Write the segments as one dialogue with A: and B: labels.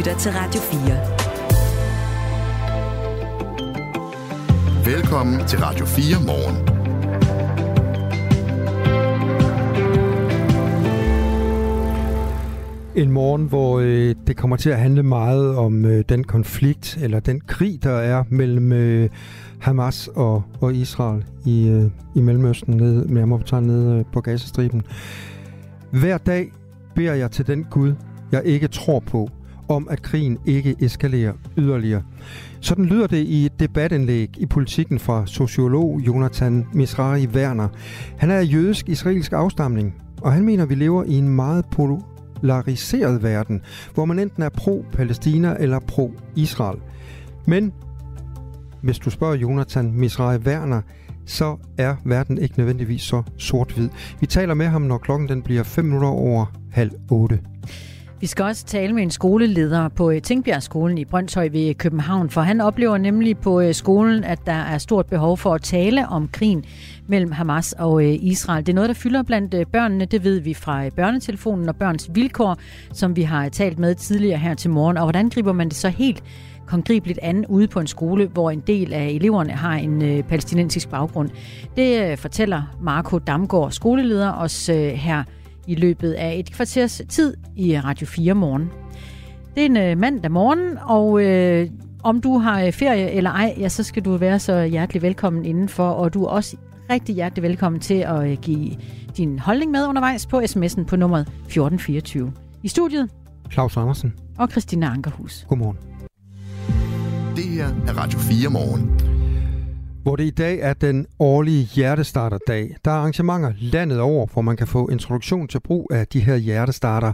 A: lytter til Radio
B: 4. Velkommen til Radio 4 morgen.
C: En morgen, hvor øh, det kommer til at handle meget om øh, den konflikt, eller den krig, der er mellem øh, Hamas og, og Israel i, øh, i Mellemøsten, nede, med nede øh, på Gazastriben. Hver dag beder jeg til den Gud, jeg ikke tror på, om at krigen ikke eskalerer yderligere. Sådan lyder det i et debatindlæg i politikken fra sociolog Jonathan Misrari Werner. Han er jødisk-israelsk afstamning, og han mener, at vi lever i en meget polariseret verden, hvor man enten er pro-Palæstina eller pro-Israel. Men hvis du spørger Jonathan Misrari Werner, så er verden ikke nødvendigvis så sort-hvid. Vi taler med ham, når klokken den bliver 5 minutter over halv 8.
D: Vi skal også tale med en skoleleder på øh, Tingbjergskolen i Brøndshøj ved øh, København, for han oplever nemlig på øh, skolen, at der er stort behov for at tale om krigen mellem Hamas og Israel. Det er noget, der fylder blandt børnene, det ved vi fra børnetelefonen og børns vilkår, som vi har talt med tidligere her til morgen. Og hvordan griber man det så helt håndgribeligt an ude på en skole, hvor en del af eleverne har en øh, palæstinensisk baggrund. Det øh, fortæller Marco Damgaard, skoleleder, os øh, her i løbet af et kvarters tid i Radio 4 morgen. Det er en øh, mandag morgen, og øh, om du har øh, ferie eller ej, ja, så skal du være så hjertelig velkommen indenfor, og du er også rigtig hjertelig velkommen til at øh, give din holdning med undervejs på sms'en på nummeret 1424. I studiet
C: Claus Andersen
D: og Christina Ankerhus.
C: Godmorgen.
B: Det her er Radio 4 morgen.
C: Hvor det i dag er den årlige hjertestarterdag. Der er arrangementer landet over, hvor man kan få introduktion til brug af de her hjertestarter.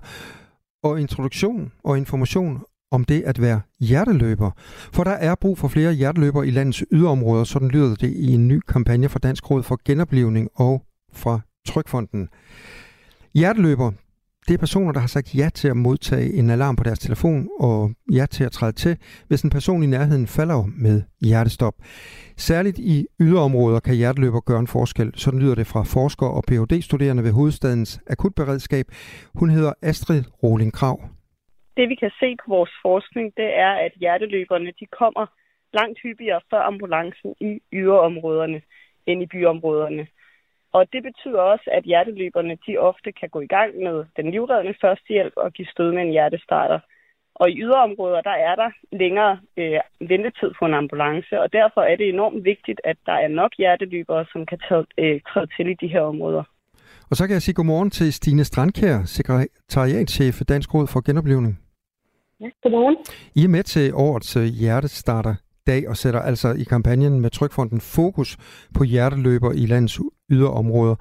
C: Og introduktion og information om det at være hjerteløber. For der er brug for flere hjerteløber i landets yderområder, sådan lyder det i en ny kampagne fra Dansk Råd for Genoplevning og fra Trykfonden. Hjerteløber, det er personer, der har sagt ja til at modtage en alarm på deres telefon og ja til at træde til, hvis en person i nærheden falder med hjertestop. Særligt i yderområder kan hjerteløber gøre en forskel. Sådan lyder det fra forsker og Ph.D.-studerende ved hovedstadens akutberedskab. Hun hedder Astrid Roling Krav.
E: Det vi kan se på vores forskning, det er, at hjerteløberne de kommer langt hyppigere før ambulancen i yderområderne end i byområderne. Og det betyder også, at hjerteløberne de ofte kan gå i gang med den livreddende førstehjælp og give stød med en hjertestarter. Og i yderområder, der er der længere øh, ventetid på en ambulance, og derfor er det enormt vigtigt, at der er nok hjerteløbere, som kan tage, øh, træde til i de her områder.
C: Og så kan jeg sige godmorgen til Stine Strandkær, sekretariatchef for Dansk Råd for Genoplevning.
E: Ja, godmorgen.
C: I er med til årets øh, hjertestarter dag og sætter altså i kampagnen med Trykfonden fokus på hjerteløber i landets yderområder.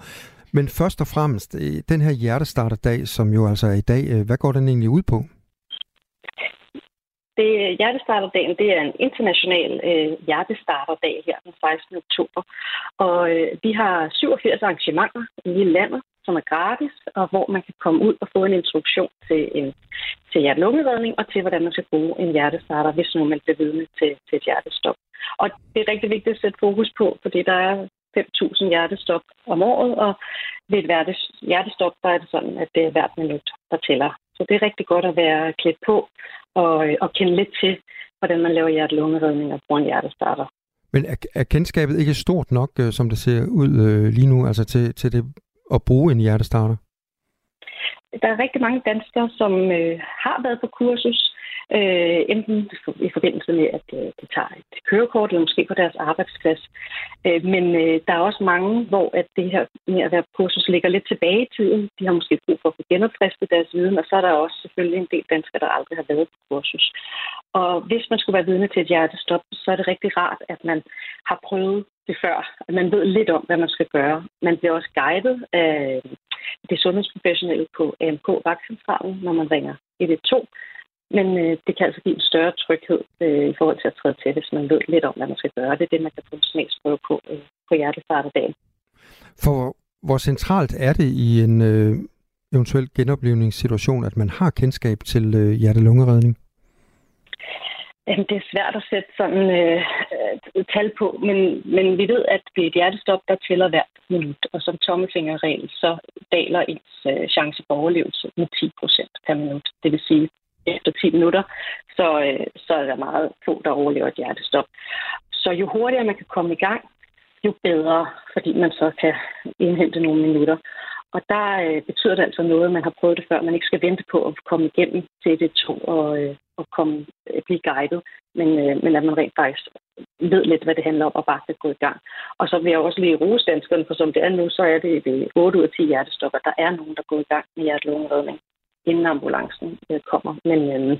C: Men først og fremmest, øh, den her hjertestarterdag, som jo altså er i dag, øh, hvad går den egentlig ud på?
F: Det, øh, hjertestarterdagen det er en international øh, hjertestarterdag her den 16. oktober. Og øh, vi har 87 arrangementer i hele landet, som er gratis, og hvor man kan komme ud og få en introduktion til, en, til hjertelungeredning og til, hvordan man skal bruge en hjertestarter, hvis nu man bliver vidne til, til et hjertestop. Og det er rigtig vigtigt at sætte fokus på, fordi der er 5.000 hjertestop om året, og ved et hjertestop, der er det sådan, at det er hvert minut, der tæller. Så det er rigtig godt at være klædt på og, øh, og kende lidt til, hvordan man laver hjertelungeredning og bruger en hjertestarter.
C: Men er, er kendskabet ikke stort nok, øh, som det ser ud øh, lige nu, altså til, til det at bruge en hjertestarter?
F: Der er rigtig mange danskere, som øh, har været på kursus, øh, enten i forbindelse med, at øh, de tager et kørekort, eller måske på deres arbejdsplads. Øh, men øh, der er også mange, hvor at det her med at være på kursus ligger lidt tilbage i tiden. De har måske brug for at få genopfrisket deres viden, og så er der også selvfølgelig en del danskere, der aldrig har været på kursus. Og hvis man skulle være vidne til et hjertestop, så er det rigtig rart, at man har prøvet det før. Man ved lidt om, hvad man skal gøre. Man bliver også guidet af det sundhedsprofessionelle på AMK Vagtcentralen, når man ringer 112. Men øh, det kan altså give en større tryghed øh, i forhold til at træde til, hvis man ved lidt om, hvad man skal gøre. Det er det, man kan få en smagsprøve på øh, på hjertestarterdagen.
C: For hvor centralt er det i en øh, eventuel genoplevningssituation, at man har kendskab til øh, hjertelungeredning?
F: Jamen, det er svært at sætte sådan øh, et tal på, men, men vi ved, at ved et hjertestop, der tæller hvert minut, og som tommelfingerregel, så daler ens øh, chance for overlevelse med 10 procent per minut. Det vil sige, efter 10 minutter, så, øh, så er der meget få, der overlever et hjertestop. Så jo hurtigere man kan komme i gang, jo bedre, fordi man så kan indhente nogle minutter. Og der øh, betyder det altså noget, at man har prøvet det før. Man ikke skal vente på at komme igennem til det to og, øh, og komme, øh, blive guidet, men, øh, men at man rent faktisk ved lidt, hvad det handler om, og bare kan gå i gang. Og så vil jeg også lige rose danskerne, for som det er nu, så er det, ved 8 ud af 10 hjertestopper. Der er nogen, der går i gang med hjertelungeredning inden ambulancen øh, kommer. Men, øh,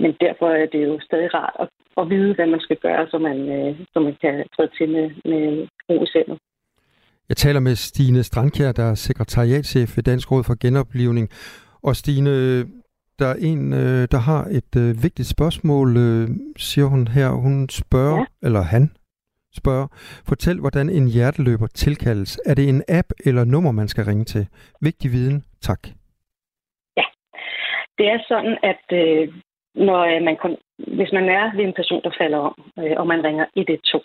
F: men derfor er det jo stadig rart at, at vide, hvad man skal gøre, så man, øh, så man kan træde til med, med ro i sindet.
C: Jeg taler med Stine Strandkjær, der er sekretariatchef ved Dansk Råd for Genoplivning. Og Stine, der er en, øh, der har et øh, vigtigt spørgsmål, øh, siger hun her. Hun spørger, ja. eller han spørger, fortæl, hvordan en hjerteløber tilkaldes. Er det en app eller nummer, man skal ringe til? Vigtig viden. Tak.
F: Ja, det er sådan, at øh, når man kun, hvis man er ved en person, der falder om, øh, og man ringer 112,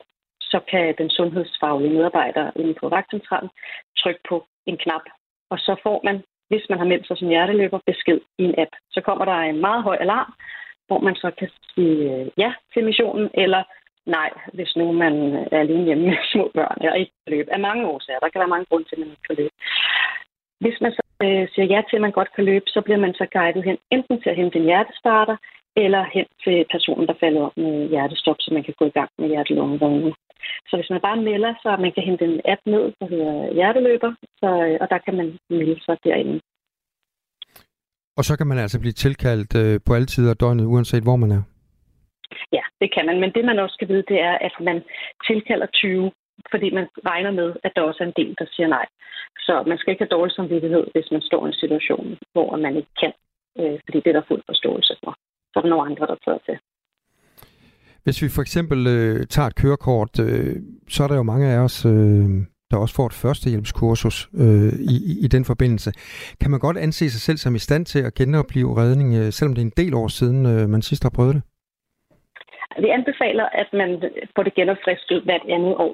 F: så kan den sundhedsfaglige medarbejder inde på vagtcentralen trykke på en knap, og så får man, hvis man har meldt sig som hjerteløber, besked i en app. Så kommer der en meget høj alarm, hvor man så kan sige øh, ja til missionen, eller nej, hvis nu man er alene hjemme med små børn og ikke kan løbe. Af mange årsager. Der kan være mange grunde til, at man ikke kan løbe. Hvis man så øh, siger ja til, at man godt kan løbe, så bliver man så guidet hen enten til at hente en hjertestarter, eller hen til personen, der falder op med hjertestop, så man kan gå i gang med hjertelungeredning. Så hvis man bare melder sig, man kan hente en app ned, der hedder Hjerteløber, så, og der kan man melde sig derinde.
C: Og så kan man altså blive tilkaldt øh, på alle tider af døgnet, uanset hvor man er?
F: Ja, det kan man. Men det man også skal vide, det er, at man tilkalder 20, fordi man regner med, at der også er en del, der siger nej. Så man skal ikke have dårlig samvittighed, hvis man står i en situation, hvor man ikke kan, øh, fordi det er der fuld forståelse for. Så er der nogle andre, der træder til.
C: Hvis vi for eksempel øh, tager et kørekort, øh, så er der jo mange af os, øh, der også får et førstehjælpskursus øh, i, i den forbindelse. Kan man godt anse sig selv som i stand til at genopleve redning, øh, selvom det er en del år siden, øh, man sidst har prøvet det?
F: Vi anbefaler, at man får det genopfrisket hvert andet år.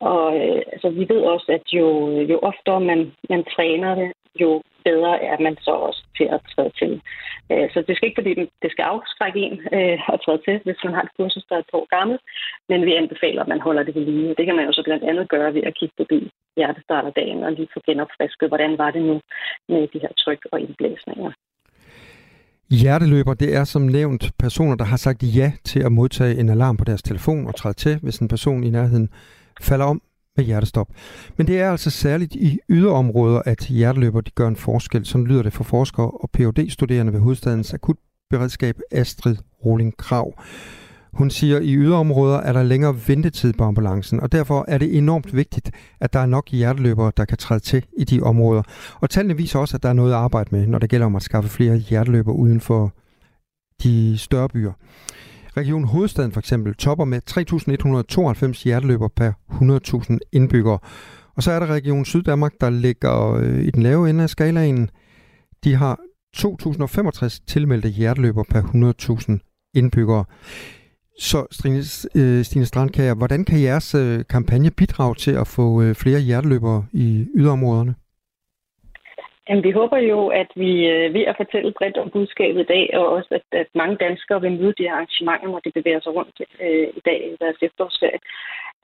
F: Og øh, altså, vi ved også, at jo, jo oftere man, man træner det, jo bedre er man så også til at træde til. Øh, så det skal ikke, fordi det skal afskrække en øh, at træde til, hvis man har et kursus, der er et år gammelt, men vi anbefaler, at man holder det ved lige. Det kan man jo så blandt andet gøre ved at kigge forbi hjertestarterdagen og lige få genopfrisket, hvordan var det nu med de her tryk og indblæsninger.
C: Hjerteløber, det er som nævnt personer, der har sagt ja til at modtage en alarm på deres telefon og træde til, hvis en person i nærheden falder om med hjertestop. Men det er altså særligt i yderområder, at hjerteløber de gør en forskel. Sådan lyder det for forskere og phd studerende ved hovedstadens akutberedskab Astrid Roling Krav. Hun siger, at i yderområder er der længere ventetid på ambulancen, og derfor er det enormt vigtigt, at der er nok hjerteløbere, der kan træde til i de områder. Og tallene viser også, at der er noget at arbejde med, når det gælder om at skaffe flere hjerteløbere uden for de større byer. Region Hovedstaden for eksempel topper med 3.192 hjerteløber per 100.000 indbyggere. Og så er der Region Syddanmark, der ligger øh, i den lave ende af skalaen. De har 2.065 tilmeldte hjerteløber per 100.000 indbyggere. Så Stine, øh, Stine Strandkager, hvordan kan jeres øh, kampagne bidrage til at få flere hjerteløbere i yderområderne?
F: Jamen, vi håber jo, at vi øh, ved at fortælle bredt om budskabet i dag, og også at, at mange danskere vil møde de her arrangementer, når de bevæger sig rundt øh, i dag i deres efterårsferie,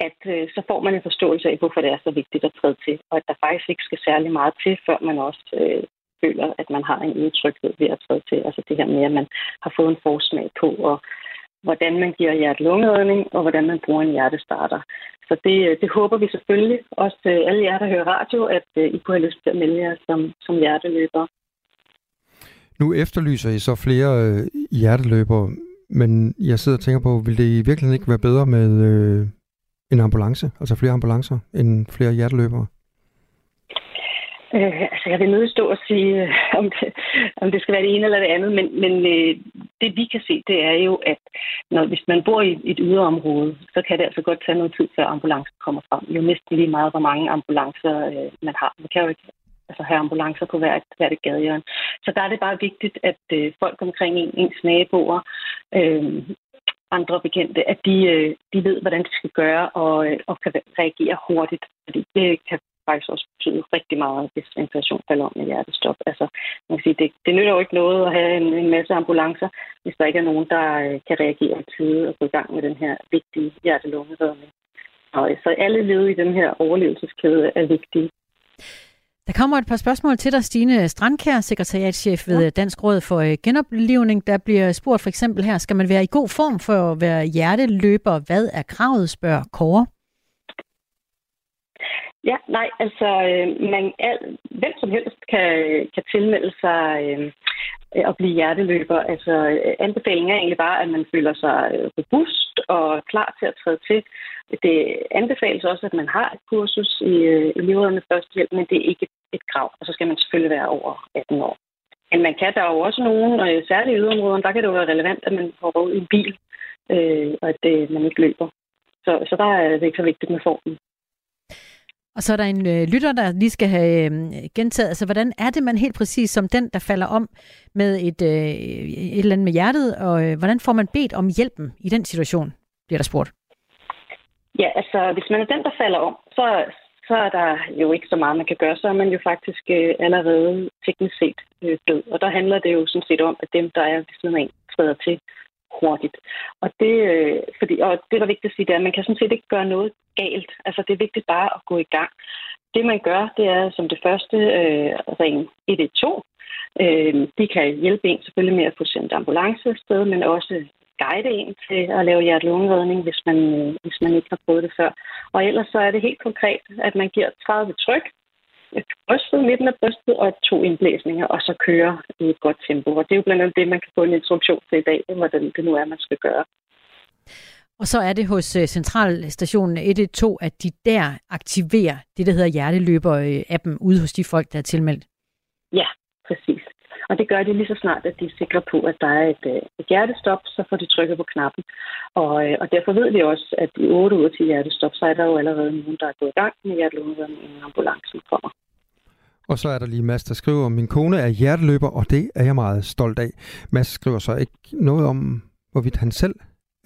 F: at øh, så får man en forståelse af, hvorfor det er så vigtigt at træde til, og at der faktisk ikke skal særlig meget til, før man også øh, føler, at man har en udtrykhed ved at træde til. Altså det her med, at man har fået en forsmag på, og hvordan man giver hjerte-lungeredning, og hvordan man bruger en hjertestarter. Så det, øh, det håber vi selvfølgelig, også øh, alle jer, der hører radio, at øh, I kunne have lyst til at melde jer som, som hjerteløbere.
C: Nu efterlyser I så flere øh, hjerteløbere, men jeg sidder og tænker på, vil det i virkeligheden ikke være bedre med øh, en ambulance, altså flere ambulancer, end flere hjerteløbere?
F: Øh, altså, jeg vil nødt stå og sige, øh, om det, om det skal være det ene eller det andet, men, men øh, det vi kan se, det er jo, at når, hvis man bor i et yderområde, så kan det altså godt tage noget tid, før ambulancen kommer frem. Jo næsten lige meget, hvor mange ambulancer øh, man har. Man kan jo ikke altså, have ambulancer på hvert, hvert et gadehjørne. Så der er det bare vigtigt, at øh, folk omkring en, ens naboer, øh, andre bekendte, at de, øh, de ved, hvordan de skal gøre og, øh, og kan reagere hurtigt. Fordi det kan faktisk også betyde rigtig meget, hvis en person falder om med hjertestop. Altså, man kan sige, det, det nytter jo ikke noget at have en, en masse ambulancer, hvis der ikke er nogen, der øh, kan reagere i tide og gå i gang med den her vigtige hjertelungeredning. Så alle led i den her overlevelseskæde er vigtige.
D: Der kommer et par spørgsmål til dig, Stine Strandkær, sekretariatschef ved ja. Dansk Råd for øh, Genoplivning. Der bliver spurgt for eksempel her, skal man være i god form for at være hjerteløber? Hvad er kravet, spørger Kåre?
F: Ja, nej, altså øh, man, al, hvem som helst kan, kan tilmelde sig øh, øh at blive hjerteløber. Altså øh, anbefalingen er egentlig bare, at man føler sig øh, robust og klar til at træde til. Det anbefales også, at man har et kursus i, i livredende førstehjælp, men det er ikke et krav, og så skal man selvfølgelig være over 18 år. Men man kan, der er jo også nogen, og særligt i yderområderne, der kan det jo være relevant, at man får råd i en bil, øh, og at det, man ikke løber. Så, så der er det ikke så vigtigt med formen.
D: Og så er der en øh, lytter, der lige skal have øh, gentaget, altså hvordan er det man helt præcis som den, der falder om med et, øh, et eller andet med hjertet, og øh, hvordan får man bedt om hjælpen i den situation, bliver der spurgt?
F: Ja, altså hvis man er den, der falder om, så, så er der jo ikke så meget, man kan gøre. Så er man jo faktisk øh, allerede teknisk set øh, død. Og der handler det jo sådan set om, at dem, der er ved siden af, træder til hurtigt. Og det, øh, fordi, og det, der er vigtigt at sige, det er, at man kan sådan set ikke gøre noget galt. Altså, det er vigtigt bare at gå i gang. Det, man gør, det er som det første øh, ring 112. Øh, de kan hjælpe en selvfølgelig med at få sendt ambulance afsted, men også guide en til at lave hjertelungeredning, hvis man, øh, hvis man ikke har prøvet det før. Og ellers så er det helt konkret, at man giver 30 tryk, brystet, midten af brystet og to indblæsninger, og så kører i et godt tempo. Og det er jo blandt andet det, man kan få en instruktion til i dag, hvordan det nu er, man skal gøre.
D: Og så er det hos øh, centralstationen 112, at de der aktiverer det, der hedder hjerteløber-appen ude hos de folk, der er tilmeldt.
F: Ja, præcis. Og det gør de lige så snart, at de er sikre på, at der er et, øh, et hjertestop, så får de trykket på knappen. Og, øh, og derfor ved vi også, at i 8 uger til hjertestop, så er der jo allerede nogen, der er gået i gang med hjertelungeredning, inden ambulancen kommer.
C: Og så er der lige Mads, der skriver, min kone er hjerteløber, og det er jeg meget stolt af. Mads skriver så ikke noget om, hvorvidt han selv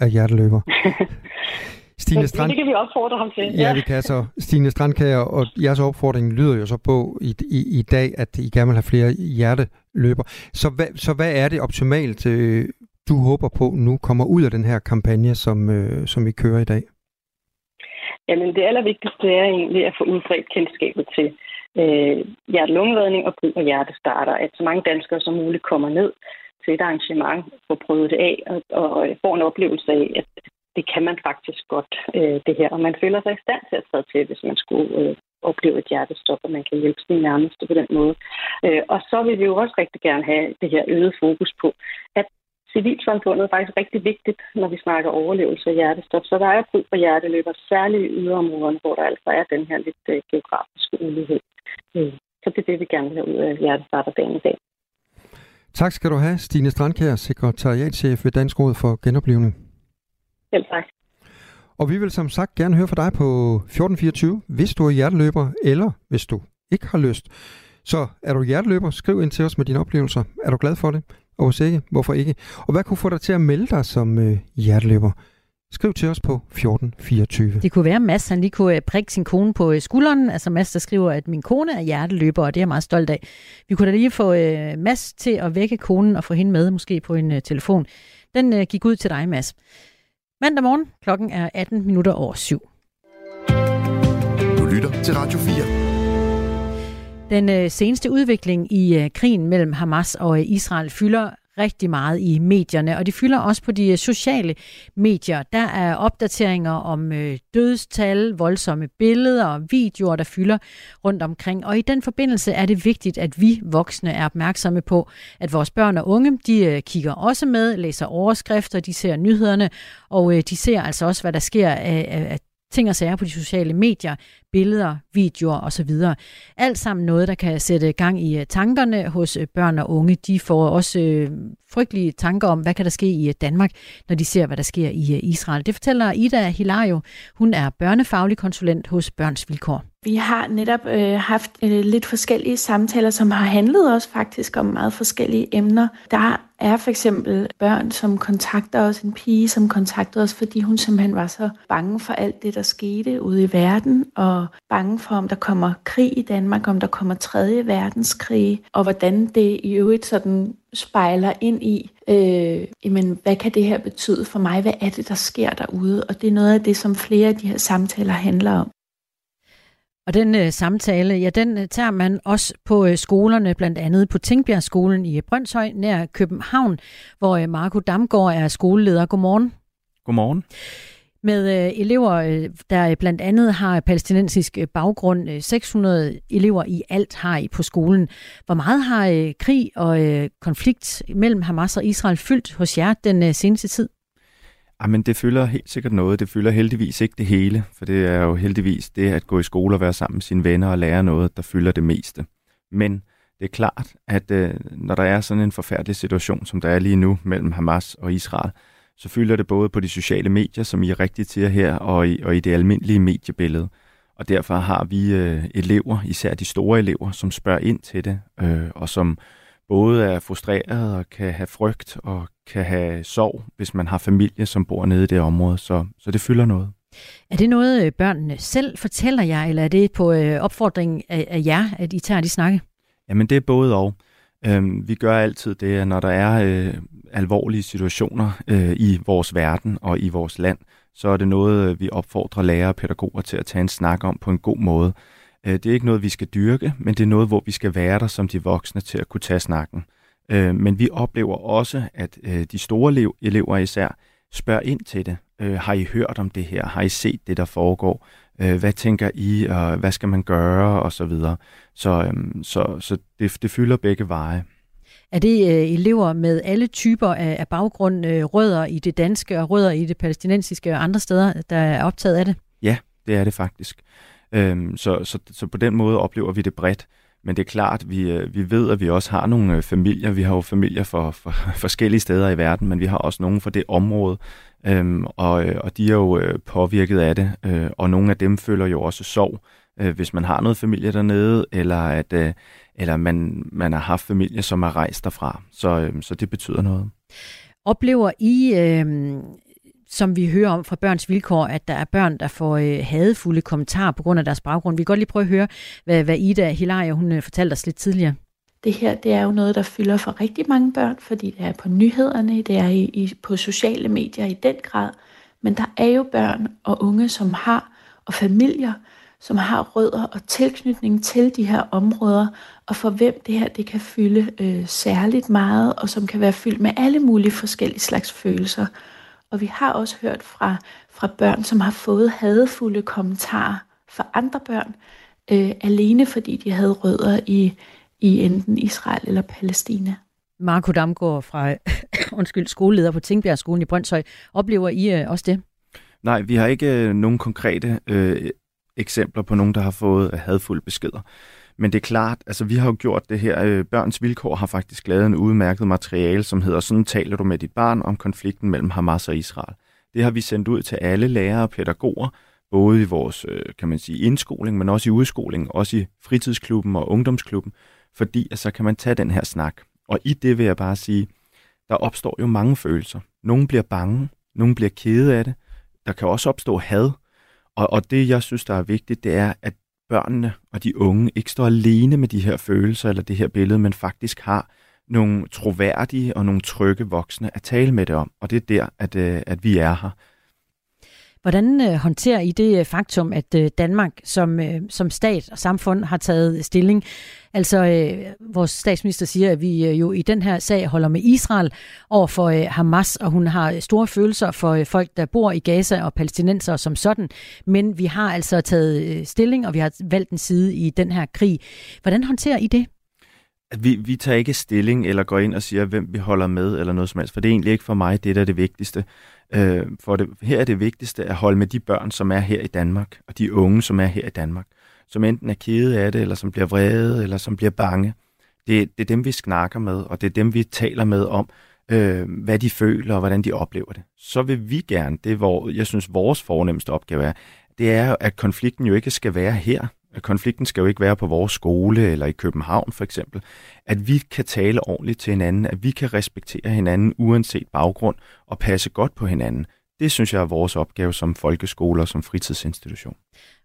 C: er hjerteløber.
F: Stine Strand... Det kan vi opfordre ham til.
C: Ja, ja vi kan så. Stine Strandkager, og jeres opfordring lyder jo så på i, i, i dag, at I gerne vil have flere løber. Så hvad, så hvad er det optimalt, øh, du håber på nu kommer ud af den her kampagne, som, øh, som vi kører i dag?
F: Jamen det allervigtigste er egentlig at få udbredt kendskabet til øh, hjertelungeredning og brug af hjertestarter. At så mange danskere som muligt kommer ned til et arrangement, får prøvet det af og, og får en oplevelse af, at det kan man faktisk godt, øh, det her. Og man føler sig i stand til at træde til, hvis man skulle øh, opleve et hjertestop, og man kan hjælpe sin nærmeste på den måde. Øh, og så vil vi jo også rigtig gerne have det her øget fokus på, at civilsamfundet er faktisk rigtig vigtigt, når vi snakker overlevelse af hjertestop. Så der er brug for hjerteløber, særligt i yderområderne, hvor der altså er den her lidt øh, geografiske ulighed. Øh, så det er det, vi gerne vil have ud af hjertestarterdagen i dag.
C: Tak skal du have, Stine Strandkær, sekretariatchef ved Dansk Råd for Genoplevning.
F: Selv tak.
C: Og vi vil som sagt gerne høre fra dig på 1424, hvis du er hjerteløber, eller hvis du ikke har lyst. Så er du hjerteløber, skriv ind til os med dine oplevelser. Er du glad for det? Og hvis ikke, hvorfor ikke? Og hvad kunne få dig til at melde dig som øh, hjerteløber? Skriv til os på 1424.
D: Det kunne være, at Mads han lige kunne øh, prikke sin kone på øh, skulderen. Altså Mads, der skriver, at min kone er hjerteløber, og det er jeg meget stolt af. Vi kunne da lige få øh, Mads til at vække konen og få hende med, måske på en øh, telefon. Den øh, gik ud til dig, Mads. Mandag morgen, klokken er 18 minutter over syv.
B: Du lytter til Radio
D: 4. Den øh, seneste udvikling i øh, krigen mellem Hamas og øh, Israel fylder rigtig meget i medierne, og det fylder også på de øh, sociale medier. Der er opdateringer om øh, dødstal, voldsomme billeder og videoer, der fylder rundt omkring. Og i den forbindelse er det vigtigt, at vi voksne er opmærksomme på, at vores børn og unge, de øh, kigger også med, læser overskrifter, de ser nyhederne, og øh, de ser altså også, hvad der sker af, af ting og sager på de sociale medier, billeder, videoer osv. Alt sammen noget, der kan sætte gang i øh, tankerne hos øh, børn og unge. De får også øh, frygtelige tanker om, hvad kan der ske i øh, Danmark, når de ser, hvad der sker i Israel. Det fortæller Ida Hilario. Hun er børnefaglig konsulent hos Børns Vilkår.
A: Vi har netop øh, haft øh, lidt forskellige samtaler, som har handlet også faktisk om meget forskellige emner. Der er for eksempel børn, som kontakter os, en pige, som kontakter os, fordi hun simpelthen var så bange for alt det, der skete ude i verden, og bange for, om der kommer krig i Danmark, om der kommer tredje verdenskrig, og hvordan det i øvrigt sådan spejler ind i, øh, jamen, hvad kan det her betyde for mig? Hvad er det, der sker derude? Og det er noget af det, som flere af de her samtaler handler om.
D: Og den øh, samtale, ja, den øh, tager man også på øh, skolerne, blandt andet på Tingbjergskolen i Brøndshøj, nær København, hvor øh, Marco Damgaard er skoleleder. Godmorgen.
G: Godmorgen.
D: Med øh, elever, øh, der blandt andet har palæstinensisk øh, baggrund. 600 øh, elever i alt har I på skolen. Hvor meget har øh, krig og øh, konflikt mellem Hamas og Israel fyldt hos jer den øh, seneste tid?
G: Ah, Jamen, det fylder helt sikkert noget. Det fylder heldigvis ikke det hele, for det er jo heldigvis det at gå i skole og være sammen med sine venner og lære noget, der fylder det meste. Men det er klart, at øh, når der er sådan en forfærdelig situation, som der er lige nu mellem Hamas og Israel, så fylder det både på de sociale medier, som I er rigtigt til her, og i, og i det almindelige mediebillede. Og derfor har vi øh, elever, især de store elever, som spørger ind til det, øh, og som både er frustreret og kan have frygt og kan have sorg, hvis man har familie, som bor nede i det område. Så, så det fylder noget.
D: Er det noget, øh, børnene selv fortæller jer, eller er det på øh, opfordring af, af jer, at I tager de snakke?
G: Jamen det er både og. Øhm, vi gør altid det, at når der er øh, alvorlige situationer øh, i vores verden og i vores land, så er det noget, vi opfordrer lærere og pædagoger til at tage en snak om på en god måde. Øh, det er ikke noget, vi skal dyrke, men det er noget, hvor vi skal være der som de voksne til at kunne tage snakken. Øh, men vi oplever også, at øh, de store elever især spørger ind til det. Har I hørt om det her? Har I set det, der foregår? Hvad tænker I, og hvad skal man gøre? Og så videre. Så, øhm, så, så det, det fylder begge veje.
D: Er det elever med alle typer af, baggrund, rødder i det danske og rødder i det palæstinensiske og andre steder, der er optaget af det?
G: Ja, det er det faktisk. Øhm, så, så, så på den måde oplever vi det bredt. Men det er klart, vi, øh, vi ved, at vi også har nogle øh, familier. Vi har jo familier for, for forskellige steder i verden, men vi har også nogle for det område, øhm, og, øh, og de er jo påvirket af det. Øh, og nogle af dem føler jo også sorg, øh, hvis man har noget familie dernede, eller at øh, eller man, man har haft familie, som er rejst derfra. Så, øh, så det betyder noget.
D: Oplever I øh, som vi hører om fra børns vilkår, at der er børn, der får øh, hadefulde kommentarer på grund af deres baggrund. Vi kan godt lige prøve at høre, hvad, hvad Ida Hilaria, hun øh, fortalte os lidt tidligere.
A: Det her det er jo noget, der fylder for rigtig mange børn, fordi det er på nyhederne, det er i, i, på sociale medier i den grad. Men der er jo børn og unge, som har, og familier, som har rødder og tilknytning til de her områder, og for hvem det her det kan fylde øh, særligt meget, og som kan være fyldt med alle mulige forskellige slags følelser. Og vi har også hørt fra, fra børn, som har fået hadefulde kommentarer fra andre børn, øh, alene fordi de havde rødder i, i enten Israel eller Palæstina.
D: Marco Damgaard fra undskyld, skoleleder på Tingbjergskolen i Brøndshøj. Oplever I øh, også det?
G: Nej, vi har ikke øh, nogen konkrete øh, eksempler på nogen, der har fået hadfulde beskeder. Men det er klart, altså vi har jo gjort det her. Øh, Børns Vilkår har faktisk lavet en udmærket materiale, som hedder Sådan taler du med dit barn om konflikten mellem Hamas og Israel. Det har vi sendt ud til alle lærere og pædagoger, både i vores, øh, kan man sige, indskoling, men også i udskoling, også i fritidsklubben og ungdomsklubben, fordi at så kan man tage den her snak. Og i det vil jeg bare sige, der opstår jo mange følelser. Nogle bliver bange, nogle bliver kede af det, der kan også opstå had, og, og det, jeg synes, der er vigtigt, det er, at børnene og de unge ikke står alene med de her følelser eller det her billede, men faktisk har nogle troværdige og nogle trygge voksne at tale med det om. Og det er der, at, øh, at vi er her.
D: Hvordan øh, håndterer I det øh, faktum, at øh, Danmark som, øh, som stat og samfund har taget stilling? Altså, øh, vores statsminister siger, at vi øh, jo i den her sag holder med Israel over for øh, Hamas, og hun har øh, store følelser for øh, folk, der bor i Gaza og palæstinenser som sådan. Men vi har altså taget øh, stilling, og vi har valgt en side i den her krig. Hvordan håndterer I det?
G: Vi, vi tager ikke stilling eller går ind og siger, hvem vi holder med eller noget som helst, for det er egentlig ikke for mig det, der er det vigtigste. Øh, for det, her er det vigtigste at holde med de børn, som er her i Danmark, og de unge, som er her i Danmark, som enten er kede af det, eller som bliver vrede, eller som bliver bange. Det, det er dem, vi snakker med, og det er dem, vi taler med om, øh, hvad de føler og hvordan de oplever det. Så vil vi gerne, det er hvor jeg synes, vores fornemmeste opgave er, det er, at konflikten jo ikke skal være her. Øh, konflikten skal jo ikke være på vores skole eller i København for eksempel, at vi kan tale ordentligt til hinanden, at vi kan respektere hinanden uanset baggrund og passe godt på hinanden. Det synes jeg er vores opgave som folkeskoler og som fritidsinstitution.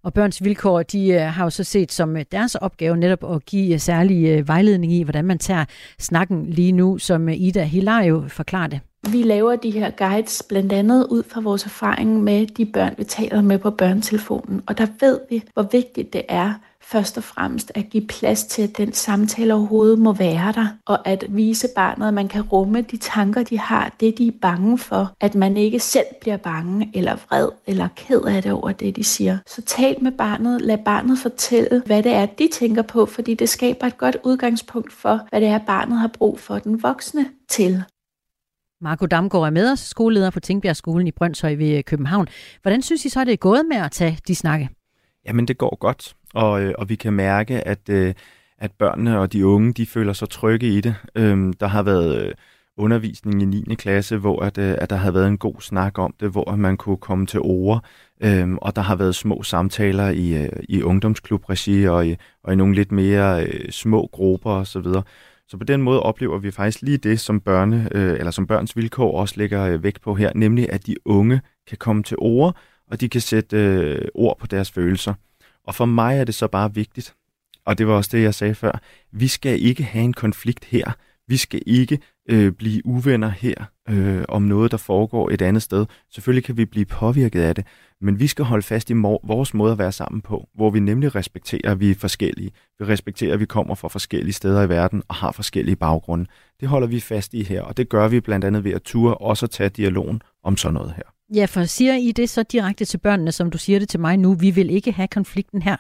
D: Og Børns Vilkår, de øh, har jo så set som øh, deres opgave netop at give særlig vejledning i, hvordan man tager snakken lige nu, som Ida Hilario forklarer det.
A: Vi laver de her guides blandt andet ud fra vores erfaring med de børn, vi taler med på børnetelefonen. Og der ved vi, hvor vigtigt det er først og fremmest at give plads til, at den samtale overhovedet må være der, og at vise barnet, at man kan rumme de tanker, de har, det de er bange for, at man ikke selv bliver bange, eller vred, eller ked af det over det, de siger. Så tal med barnet, lad barnet fortælle, hvad det er, de tænker på, fordi det skaber et godt udgangspunkt for, hvad det er, barnet har brug for den voksne til.
D: Marco Damgaard er med os, skoleleder på Tingbjerg skolen i Brøndshøj ved øh, København. Hvordan synes I så, det er gået med at tage de snakke?
G: Jamen, det går godt, og, øh, og vi kan mærke, at, øh, at børnene og de unge, de føler sig trygge i det. Øhm, der har været undervisning i 9. klasse, hvor at, at der har været en god snak om det, hvor man kunne komme til ord, øhm, og der har været små samtaler i, i ungdomsklubregi og i, og i nogle lidt mere øh, små grupper osv., så på den måde oplever vi faktisk lige det, som, børne, øh, eller som børns vilkår også lægger øh, vægt på her, nemlig at de unge kan komme til ord, og de kan sætte øh, ord på deres følelser. Og for mig er det så bare vigtigt, og det var også det, jeg sagde før, vi skal ikke have en konflikt her. Vi skal ikke øh, blive uvenner her øh, om noget, der foregår et andet sted. Selvfølgelig kan vi blive påvirket af det, men vi skal holde fast i vores måde at være sammen på, hvor vi nemlig respekterer, at vi er forskellige. Vi respekterer, at vi kommer fra forskellige steder i verden og har forskellige baggrunde. Det holder vi fast i her, og det gør vi blandt andet ved at ture også at tage dialogen om sådan noget her.
D: Ja, for siger I det så direkte til børnene, som du siger det til mig nu, vi vil ikke have konflikten her?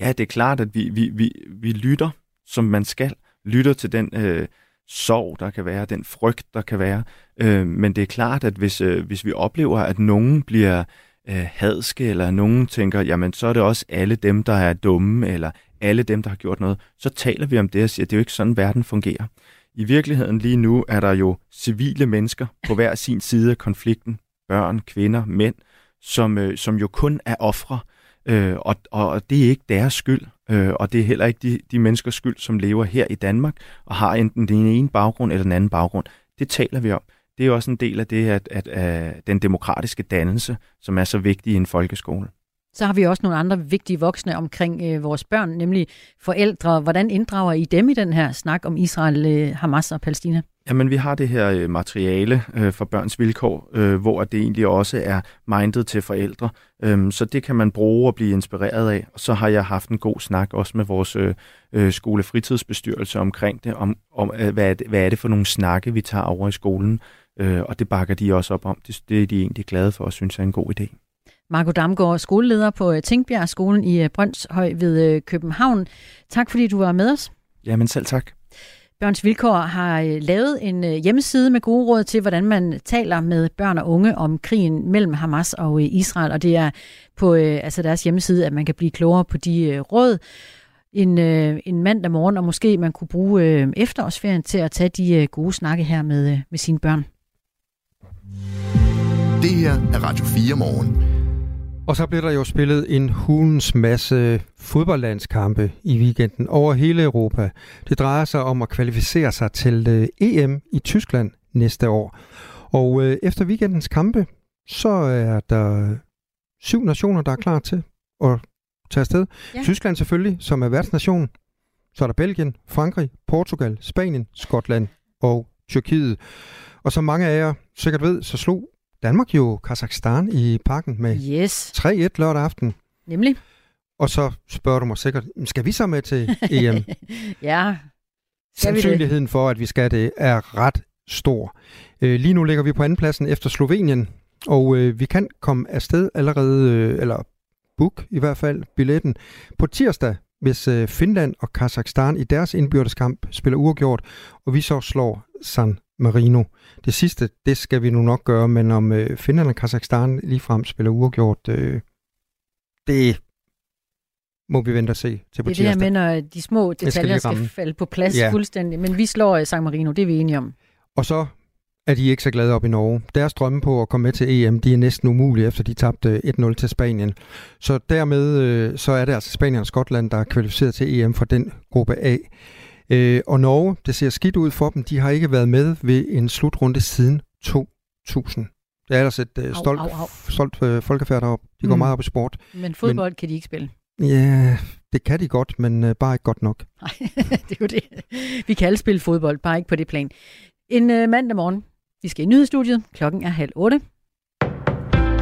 G: Ja, det er klart, at vi, vi, vi, vi lytter, som man skal. Lytter til den øh, sorg, der kan være, den frygt, der kan være. Øh, men det er klart, at hvis, øh, hvis vi oplever, at nogen bliver øh, hadske, eller nogen tænker, jamen så er det også alle dem, der er dumme, eller alle dem, der har gjort noget, så taler vi om det og siger, at det er jo ikke sådan, verden fungerer. I virkeligheden lige nu er der jo civile mennesker på hver sin side af konflikten, børn, kvinder, mænd, som, øh, som jo kun er ofre, øh, og, og det er ikke deres skyld, øh, og det er heller ikke de, de menneskers skyld, som lever her i Danmark, og har enten den ene baggrund eller den anden baggrund. Det taler vi om det er også en del af det, at, at, at den demokratiske dannelse, som er så vigtig i en folkeskole.
D: Så har vi også nogle andre vigtige voksne omkring øh, vores børn, nemlig forældre. Hvordan inddrager I dem i den her snak om Israel, øh, Hamas og Palæstina?
G: Jamen, vi har det her øh, materiale øh, for børns vilkår, øh, hvor det egentlig også er mindet til forældre. Øh, så det kan man bruge og blive inspireret af. Og så har jeg haft en god snak også med vores øh, øh skolefritidsbestyrelse omkring det, om, om øh, hvad, er det, hvad er det for nogle snakke, vi tager over i skolen. Øh, og det bakker de også op om. Det, det er de egentlig glade for og synes er en god idé.
D: Marco Damgaard, skoleleder på øh, Tænkbjerg skolen i øh, Brøndshøj ved øh, København. Tak fordi du var med os.
G: Jamen selv tak.
D: Børns Vilkår har lavet en hjemmeside med gode råd til, hvordan man taler med børn og unge om krigen mellem Hamas og Israel, og det er på altså deres hjemmeside, at man kan blive klogere på de råd en, en mandag morgen, og måske man kunne bruge efterårsferien til at tage de gode snakke her med, med sine børn.
B: Det her er Radio 4 morgen.
C: Og så bliver der jo spillet en hulens masse fodboldlandskampe i weekenden over hele Europa. Det drejer sig om at kvalificere sig til øh, EM i Tyskland næste år. Og øh, efter weekendens kampe, så er der syv nationer, der er klar til at tage afsted. Ja. Tyskland selvfølgelig, som er værtsnation. Så er der Belgien, Frankrig, Portugal, Spanien, Skotland og Tyrkiet. Og som mange af jer sikkert ved, så slog Danmark jo Kazakhstan i parken med
D: yes.
C: 3-1 lørdag aften.
D: Nemlig.
C: Og så spørger du mig sikkert, skal vi så med til EM?
D: ja.
C: Sandsynligheden for, at vi skal det, er ret stor. Øh, lige nu ligger vi på andenpladsen efter Slovenien, og øh, vi kan komme afsted allerede, øh, eller book i hvert fald, billetten på tirsdag, hvis øh, Finland og Kazakhstan i deres indbyrdeskamp spiller uafgjort, og vi så slår San Marino. Det sidste, det skal vi nu nok gøre, men om øh, Finland og Kazakhstan ligefrem spiller uafgjort, øh, det må vi vente og se til på
D: Det er det her med, når de små detaljer skal, skal falde på plads ja. fuldstændig. Men vi slår San Marino, det er vi enige om.
C: Og så er de ikke så glade op i Norge. Deres drømme på at komme med til EM, de er næsten umulige, efter de tabte 1-0 til Spanien. Så dermed øh, så er det altså Spanien og Skotland, der er kvalificeret til EM fra den gruppe A. Øh, og Norge, det ser skidt ud for dem. De har ikke været med ved en slutrunde siden 2000. Det er ellers et øh, stolt, au, au, au. stolt øh, folkefærd deroppe. De går mm. meget op i sport.
D: Men fodbold men, kan de ikke spille?
C: Ja, det kan de godt, men øh, bare ikke godt nok.
D: Nej, det er jo det. Vi kan alle spille fodbold, bare ikke på det plan. En øh, mandag morgen. Vi skal i nyhedsstudiet. Klokken er halv otte.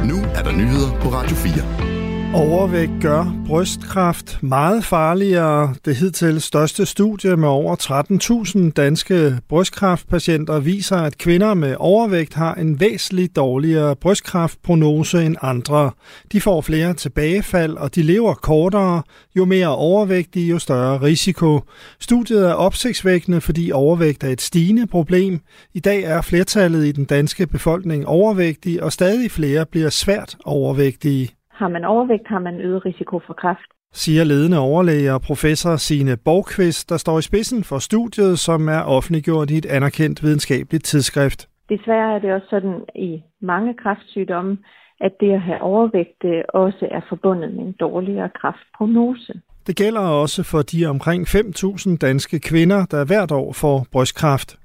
B: Nu er der nyheder på Radio 4.
H: Overvægt gør brystkræft meget farligere. Det hidtil største studie med over 13.000 danske brystkræftpatienter viser, at kvinder med overvægt har en væsentligt dårligere brystkræftprognose end andre. De får flere tilbagefald, og de lever kortere. Jo mere overvægtige, jo større risiko. Studiet er opsigtsvækkende, fordi overvægt er et stigende problem. I dag er flertallet i den danske befolkning overvægtige, og stadig flere bliver svært overvægtige.
I: Har man overvægt, har man øget risiko for kræft.
H: Siger ledende overlæge og professor Sine Borgqvist, der står i spidsen for studiet, som er offentliggjort i et anerkendt videnskabeligt tidsskrift.
I: Desværre er det også sådan i mange kræftsygdomme, at det at have overvægt også er forbundet med en dårligere kræftprognose.
H: Det gælder også for de omkring 5.000 danske kvinder, der hvert år får brystkræft.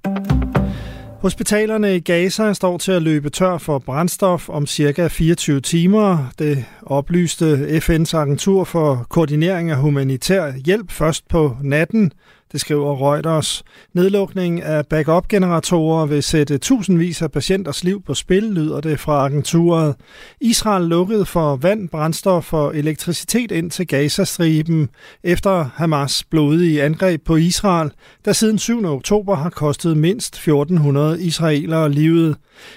H: Hospitalerne i Gaza står til at løbe tør for brændstof om cirka 24 timer. Det oplyste FN's agentur for koordinering af humanitær hjælp først på natten. Det skriver Reuters. Nedlukning af backup-generatorer vil sætte tusindvis af patienters liv på spil, lyder det fra agenturet. Israel lukkede for vand, brændstof og elektricitet ind til Gazastriben efter Hamas blodige angreb på Israel, der siden 7. oktober har kostet mindst 1400 israelere livet.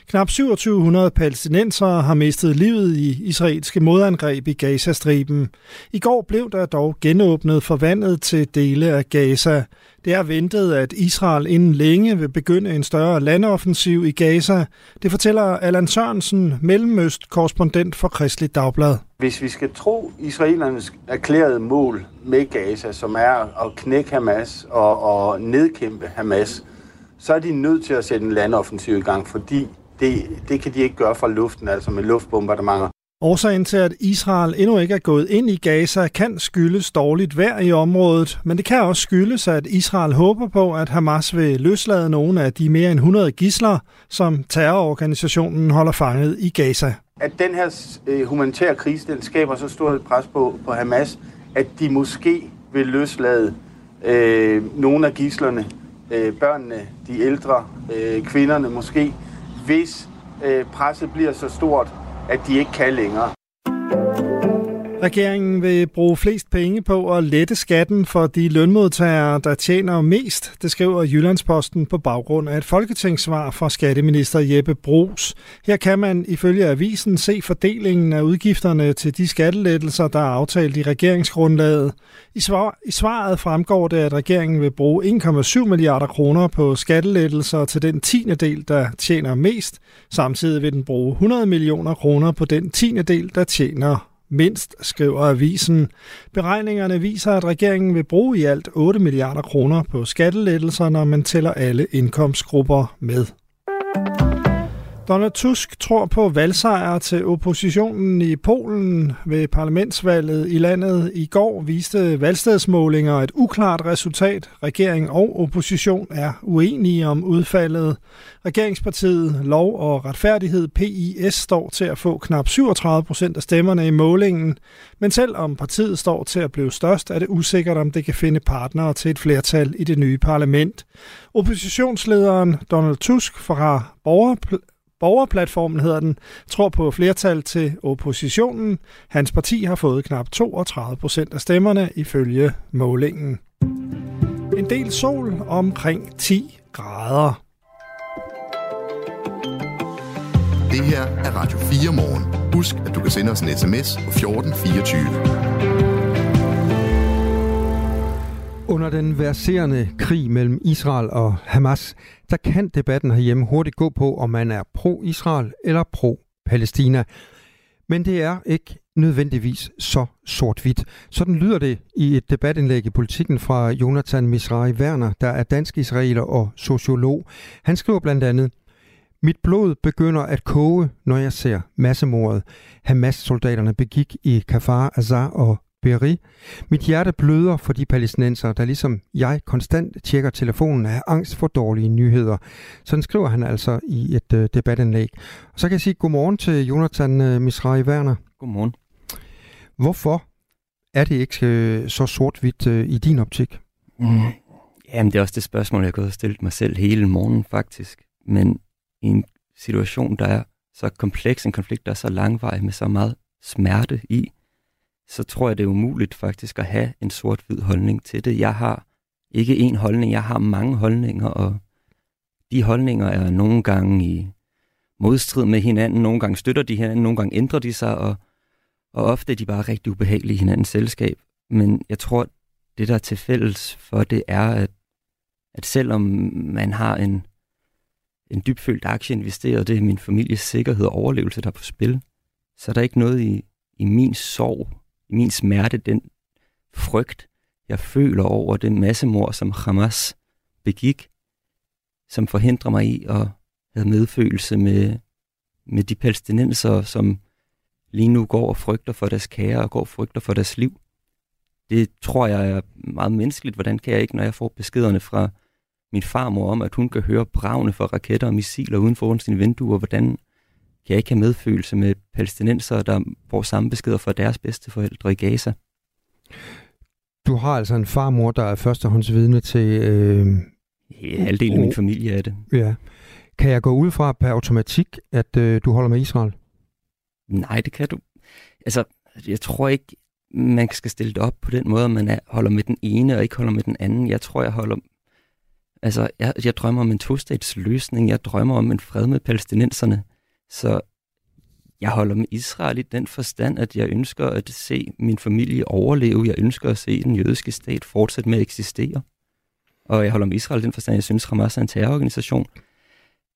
H: Knap 2700 palæstinensere har mistet livet i israelske modangreb i Gazastriben. I går blev der dog genåbnet for vandet til dele af Gaza. Det er ventet, at Israel inden længe vil begynde en større landoffensiv i Gaza. Det fortæller Allan Sørensen, Mellemøst-korrespondent for Kristelig Dagblad.
J: Hvis vi skal tro israelernes erklærede mål med Gaza, som er at knække Hamas og, og nedkæmpe Hamas, så er de nødt til at sætte en landoffensiv i gang, fordi det, det kan de ikke gøre fra luften, altså med luftbombardementer.
H: Årsagen til, at Israel endnu ikke er gået ind i Gaza, kan skyldes dårligt vejr i området, men det kan også skyldes, at Israel håber på, at Hamas vil løslade nogle af de mere end 100 gisler, som terrororganisationen holder fanget i Gaza.
J: At den her øh, humanitære krise, den skaber så stort et pres på, på Hamas, at de måske vil løslade øh, nogle af gislerne, øh, børnene, de ældre, øh, kvinderne måske, hvis øh, presset bliver så stort, at de ikke kan længere.
H: Regeringen vil bruge flest penge på at lette skatten for de lønmodtagere, der tjener mest, det skriver Jyllandsposten på baggrund af et folketingssvar fra skatteminister Jeppe Brugs. Her kan man ifølge avisen se fordelingen af udgifterne til de skattelettelser, der er aftalt i regeringsgrundlaget. I, svar, I svaret fremgår det, at regeringen vil bruge 1,7 milliarder kroner på skattelettelser til den tiende del, der tjener mest. Samtidig vil den bruge 100 millioner kroner på den tiende del, der tjener mindst, skriver avisen. Beregningerne viser, at regeringen vil bruge i alt 8 milliarder kroner på skattelettelser, når man tæller alle indkomstgrupper med. Donald Tusk tror på valgsejr til oppositionen i Polen ved parlamentsvalget i landet. I går viste valgstedsmålinger et uklart resultat. Regering og opposition er uenige om udfaldet. Regeringspartiet Lov og Retfærdighed PIS står til at få knap 37 procent af stemmerne i målingen. Men selvom partiet står til at blive størst, er det usikkert, om det kan finde partnere til et flertal i det nye parlament. Oppositionslederen Donald Tusk fra borger Borgerplatformen hedder den, tror på flertal til oppositionen. Hans parti har fået knap 32 procent af stemmerne ifølge målingen. En del sol omkring 10 grader.
B: Det her er Radio 4 morgen. Husk, at du kan sende os en sms på 1424.
C: Under den verserende krig mellem Israel og Hamas, der kan debatten herhjemme hurtigt gå på, om man er pro-Israel eller pro-Palæstina. Men det er ikke nødvendigvis så sort-hvidt. Sådan lyder det i et debatindlæg i politikken fra Jonathan Misrai Werner, der er dansk israeler og sociolog. Han skriver blandt andet, Mit blod begynder at koge, når jeg ser massemordet, Hamas-soldaterne begik i Kafar Azar og Beri. Mit hjerte bløder for de palæstinenser, der ligesom jeg konstant tjekker telefonen af angst for dårlige nyheder. Sådan skriver han altså i et uh, debatindlæg. Og så kan jeg sige godmorgen til Jonathan uh, Misrai Werner.
K: Godmorgen.
C: Hvorfor er det ikke uh, så sort-hvidt uh, i din optik?
K: Mm. Jamen, det er også det spørgsmål, jeg har gået og stillet mig selv hele morgen faktisk. Men i en situation, der er så kompleks, en konflikt, der er så langvarig med så meget smerte i, så tror jeg, det er umuligt faktisk at have en sort-hvid holdning til det. Jeg har ikke én holdning, jeg har mange holdninger, og de holdninger er nogle gange i modstrid med hinanden, nogle gange støtter de hinanden, nogle gange ændrer de sig, og, og ofte er de bare rigtig ubehagelige i hinandens selskab. Men jeg tror, det der er til fælles for det er, at, at selvom man har en, en dybfølt aktie investeret, det er min families sikkerhed og overlevelse, der er på spil, så er der ikke noget i, i min sorg, min smerte, den frygt, jeg føler over den massemord, som Hamas begik, som forhindrer mig i at have medfølelse med, med de palæstinenser, som lige nu går og frygter for deres kære og går og frygter for deres liv. Det tror jeg er meget menneskeligt. Hvordan kan jeg ikke, når jeg får beskederne fra min farmor om, at hun kan høre bravne for raketter og missiler uden for sine vinduer, hvordan kan jeg ikke have medfølelse med palæstinenser, der får samme beskeder fra deres bedste forældre i Gaza.
C: Du har altså en farmor, der er førstehåndsvidne til... Øh...
K: Ja, halvdelen af min familie er det.
C: Ja. Kan jeg gå ud fra per automatik, at øh, du holder med Israel?
K: Nej, det kan du. Altså, jeg tror ikke, man skal stille det op på den måde, at man er, holder med den ene og ikke holder med den anden. Jeg tror, jeg holder... Altså, jeg, jeg drømmer om en to-stats løsning. Jeg drømmer om en fred med palæstinenserne. Så jeg holder med Israel i den forstand, at jeg ønsker at se min familie overleve. Jeg ønsker at se den jødiske stat fortsætte med at eksistere. Og jeg holder med Israel i den forstand, at jeg synes, Hamas er en terrororganisation.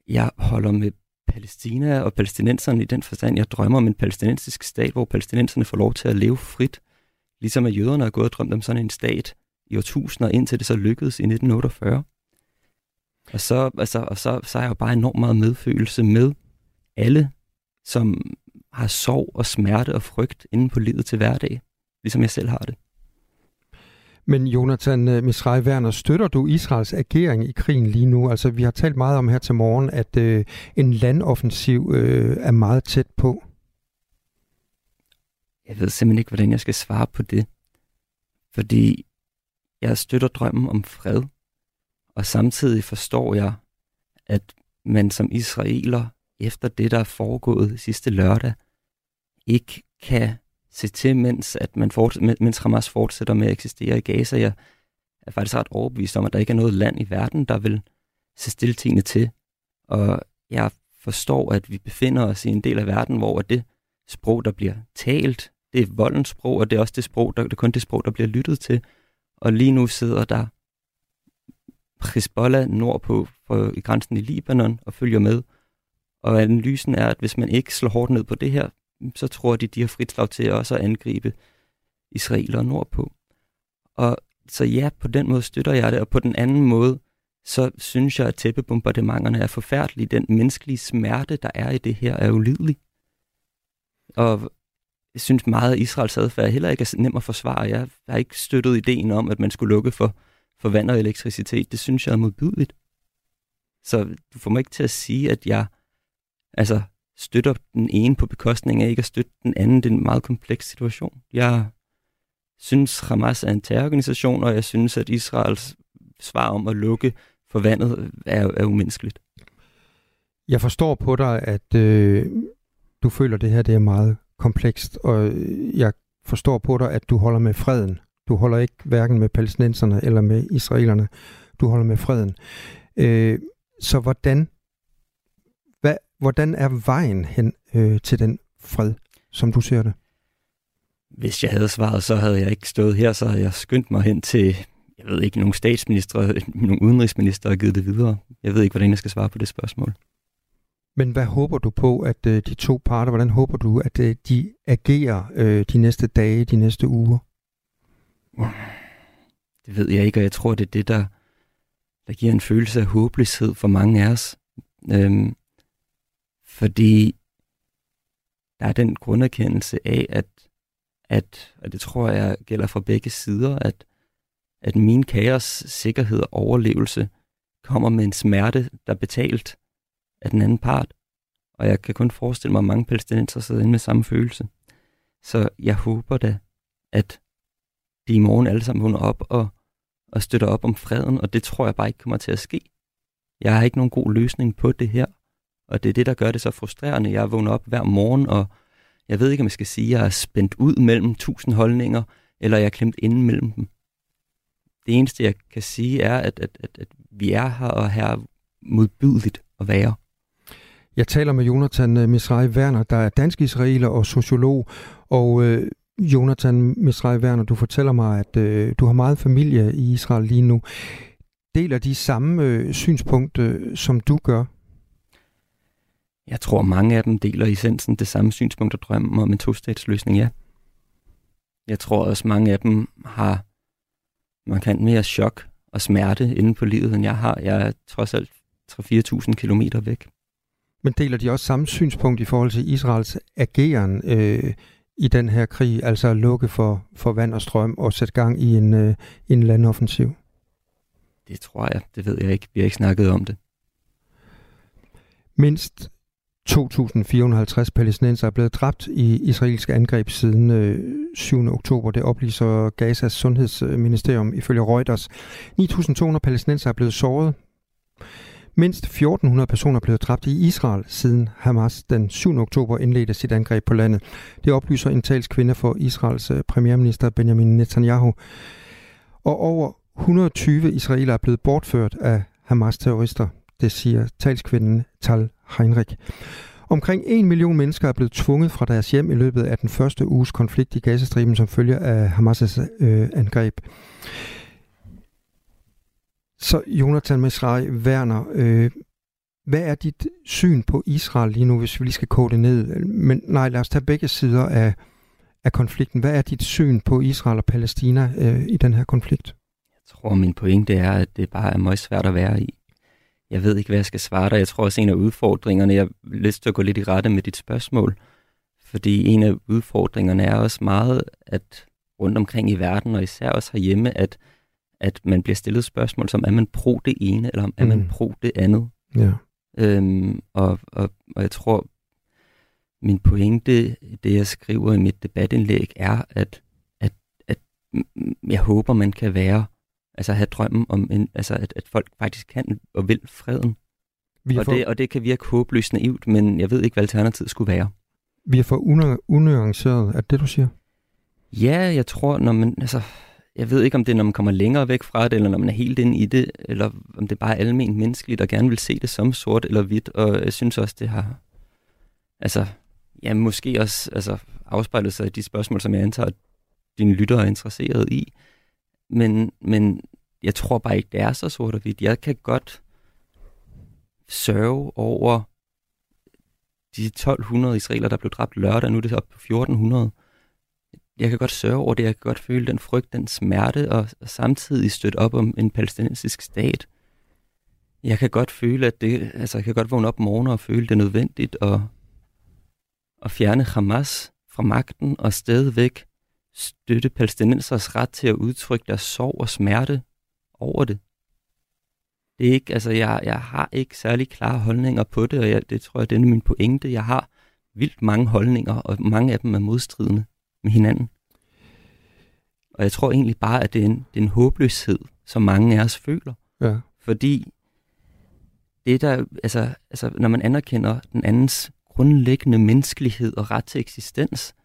K: Jeg holder med Palæstina og palæstinenserne i den forstand, jeg drømmer om en palæstinensisk stat, hvor palæstinenserne får lov til at leve frit, ligesom at jøderne har gået og drømt om sådan en stat i årtusinder, indtil det så lykkedes i 1948. Og så, altså, og så, så er jeg jo bare enormt meget medfølelse med alle, som har sorg og smerte og frygt inde på livet til hverdag, ligesom jeg selv har det.
C: Men Jonathan uh, Misrai Werner, støtter du Israels agering i krigen lige nu? Altså, vi har talt meget om her til morgen, at uh, en landoffensiv uh, er meget tæt på.
K: Jeg ved simpelthen ikke, hvordan jeg skal svare på det. Fordi jeg støtter drømmen om fred, og samtidig forstår jeg, at man som israeler efter det, der er foregået sidste lørdag, ikke kan se til, mens, at man fortsætter, mens Hamas fortsætter med at eksistere i Gaza. Jeg er faktisk ret overbevist om, at der ikke er noget land i verden, der vil se stiltigende til. Og jeg forstår, at vi befinder os i en del af verden, hvor det sprog, der bliver talt, det er voldens sprog, og det er også det sprog, der, det er kun det sprog, der bliver lyttet til. Og lige nu sidder der Hezbollah nordpå for, i grænsen i Libanon og følger med. Og analysen er, at hvis man ikke slår hårdt ned på det her, så tror de, de har frit slag til også at angribe israeler nordpå. Og så ja, på den måde støtter jeg det, og på den anden måde, så synes jeg, at tæppebombardementerne er forfærdelige. Den menneskelige smerte, der er i det her, er ulidelig. Og jeg synes meget, at Israels adfærd heller ikke er nem at forsvare. Jeg har ikke støttet ideen om, at man skulle lukke for, for vand og elektricitet. Det synes jeg er modbydeligt. Så du får mig ikke til at sige, at jeg altså, støtter den ene på bekostning af ikke at støtte den anden. Det er en meget kompleks situation. Jeg synes, Hamas er en terrororganisation, og jeg synes, at Israels svar om at lukke for vandet er, er umenneskeligt.
C: Jeg forstår på dig, at øh, du føler, at det her det er meget komplekst, og jeg forstår på dig, at du holder med freden. Du holder ikke hverken med palæstinenserne eller med israelerne. Du holder med freden. Øh, så hvordan Hvordan er vejen hen øh, til den fred, som du ser det?
K: Hvis jeg havde svaret, så havde jeg ikke stået her, så havde jeg skyndt mig hen til, jeg ved ikke, nogle statsminister, nogle udenrigsminister og givet det videre. Jeg ved ikke, hvordan jeg skal svare på det spørgsmål.
C: Men hvad håber du på, at øh, de to parter, hvordan håber du, at øh, de agerer øh, de næste dage, de næste uger?
K: Det ved jeg ikke, og jeg tror, det er det, der, der giver en følelse af håbløshed for mange af os. Øhm, fordi der er den grunderkendelse af, at, at og det tror jeg gælder for begge sider, at, at min kaos sikkerhed og overlevelse kommer med en smerte, der er betalt af den anden part. Og jeg kan kun forestille mig, at mange palæstinenser sidder inde med samme følelse. Så jeg håber da, at de i morgen alle sammen vågner op og, og støtter op om freden, og det tror jeg bare ikke kommer til at ske. Jeg har ikke nogen god løsning på det her, og det er det, der gør det så frustrerende. Jeg vågner op hver morgen, og jeg ved ikke, om jeg skal sige, at jeg er spændt ud mellem tusind holdninger, eller jeg er klemt inden mellem dem. Det eneste, jeg kan sige, er, at, at, at, at vi er her, og her er modbydeligt at være.
C: Jeg taler med Jonathan øh, Misrai Werner, der er dansk-israeler og sociolog. Og øh, Jonathan Misrai Werner, du fortæller mig, at øh, du har meget familie i Israel lige nu. Deler de samme øh, synspunkt, øh, som du gør?
K: Jeg tror, mange af dem deler i essensen det samme synspunkt og drømmer om en to-statsløsning, ja. Jeg tror også, mange af dem har markant mere chok og smerte inde på livet, end jeg har. Jeg er trods alt 3-4.000 kilometer væk.
C: Men deler de også samme synspunkt i forhold til Israels ageren øh, i den her krig, altså at lukke for, for vand og strøm og sætte gang i en, øh, en landoffensiv?
K: Det tror jeg. Det ved jeg ikke. Vi har ikke snakket om det.
C: Mindst 2.450 palæstinenser er blevet dræbt i israelske angreb siden øh, 7. oktober. Det oplyser Gazas sundhedsministerium ifølge Reuters. 9.200 palæstinenser er blevet såret. Mindst 1.400 personer er blevet dræbt i Israel, siden Hamas den 7. oktober indledte sit angreb på landet. Det oplyser en talskvinde for Israels øh, premierminister Benjamin Netanyahu. Og over 120 israeler er blevet bortført af Hamas-terrorister. Det siger talskvinden Tal Heinrich. Omkring 1 million mennesker er blevet tvunget fra deres hjem i løbet af den første uges konflikt i Gazastriben, som følger af Hamas' øh, angreb. Så Jonathan Mesrai Werner, øh, hvad er dit syn på Israel lige nu, hvis vi lige skal kode det ned? Men nej, lad os tage begge sider af, af konflikten. Hvad er dit syn på Israel og Palæstina øh, i den her konflikt?
K: Jeg tror, min pointe er, at det bare er meget svært at være i. Jeg ved ikke, hvad jeg skal svare dig. Jeg tror også, en af udfordringerne, jeg har lyst til at gå lidt i rette med dit spørgsmål, fordi en af udfordringerne er også meget, at rundt omkring i verden, og især også herhjemme, at at man bliver stillet spørgsmål som, er man pro det ene, eller er mm. man pro det andet?
C: Ja.
K: Øhm, og, og, og jeg tror, min pointe, det jeg skriver i mit debatindlæg, er, at, at, at jeg håber, man kan være, altså have drømmen om, en, altså at, at folk faktisk kan og vil freden. Vi og, for... det, og det kan virke håbløst naivt, men jeg ved ikke, hvad alternativet skulle være.
C: Vi er for unuanceret, er det, du siger?
K: Ja, jeg tror, når man, altså, jeg ved ikke, om det er, når man kommer længere væk fra det, eller når man er helt inde i det, eller om det bare er almindeligt menneskeligt, der gerne vil se det som sort eller hvidt. Og jeg synes også, det har altså, ja, måske også altså, afspejlet sig i de spørgsmål, som jeg antager, at dine lyttere er interesseret i. Men, men jeg tror bare ikke, det er så sort og hvidt. Jeg kan godt sørge over de 1200 israeler, der blev dræbt lørdag, nu er det op på 1400 jeg kan godt sørge over det, jeg kan godt føle den frygt, den smerte, og, og samtidig støtte op om en palæstinensisk stat. Jeg kan godt føle, at det, altså jeg kan godt vågne op morgen og føle, det er nødvendigt at, at fjerne Hamas fra magten og stadigvæk støtte palæstinensers ret til at udtrykke deres sorg og smerte over det. Det er ikke, altså jeg, jeg har ikke særlig klare holdninger på det, og jeg, det tror jeg, det er min pointe. Jeg har vildt mange holdninger, og mange af dem er modstridende med hinanden. Og jeg tror egentlig bare, at det er en, det er en håbløshed, som mange af os føler.
C: Ja.
K: Fordi det der, altså, altså, når man anerkender den andens grundlæggende menneskelighed og ret til eksistens,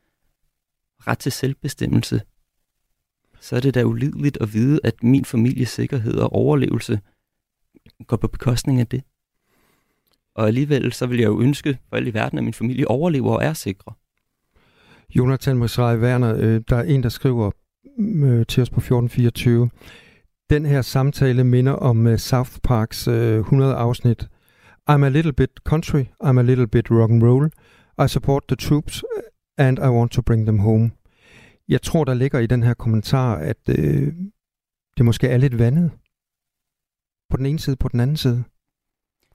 K: ret til selvbestemmelse, så er det da ulideligt at vide, at min families sikkerhed og overlevelse går på bekostning af det. Og alligevel så vil jeg jo ønske for alle i verden, at min familie overlever og er sikre.
C: Jonathan Mosrai Werner, øh, der er en, der skriver mm, øh, til os på 1424. Den her samtale minder om uh, South Parks øh, 100 afsnit. I'm a little bit country, I'm a little bit rock and roll. I support the troops, and I want to bring them home. Jeg tror, der ligger i den her kommentar, at øh, det måske er lidt vandet. På den ene side, på den anden side.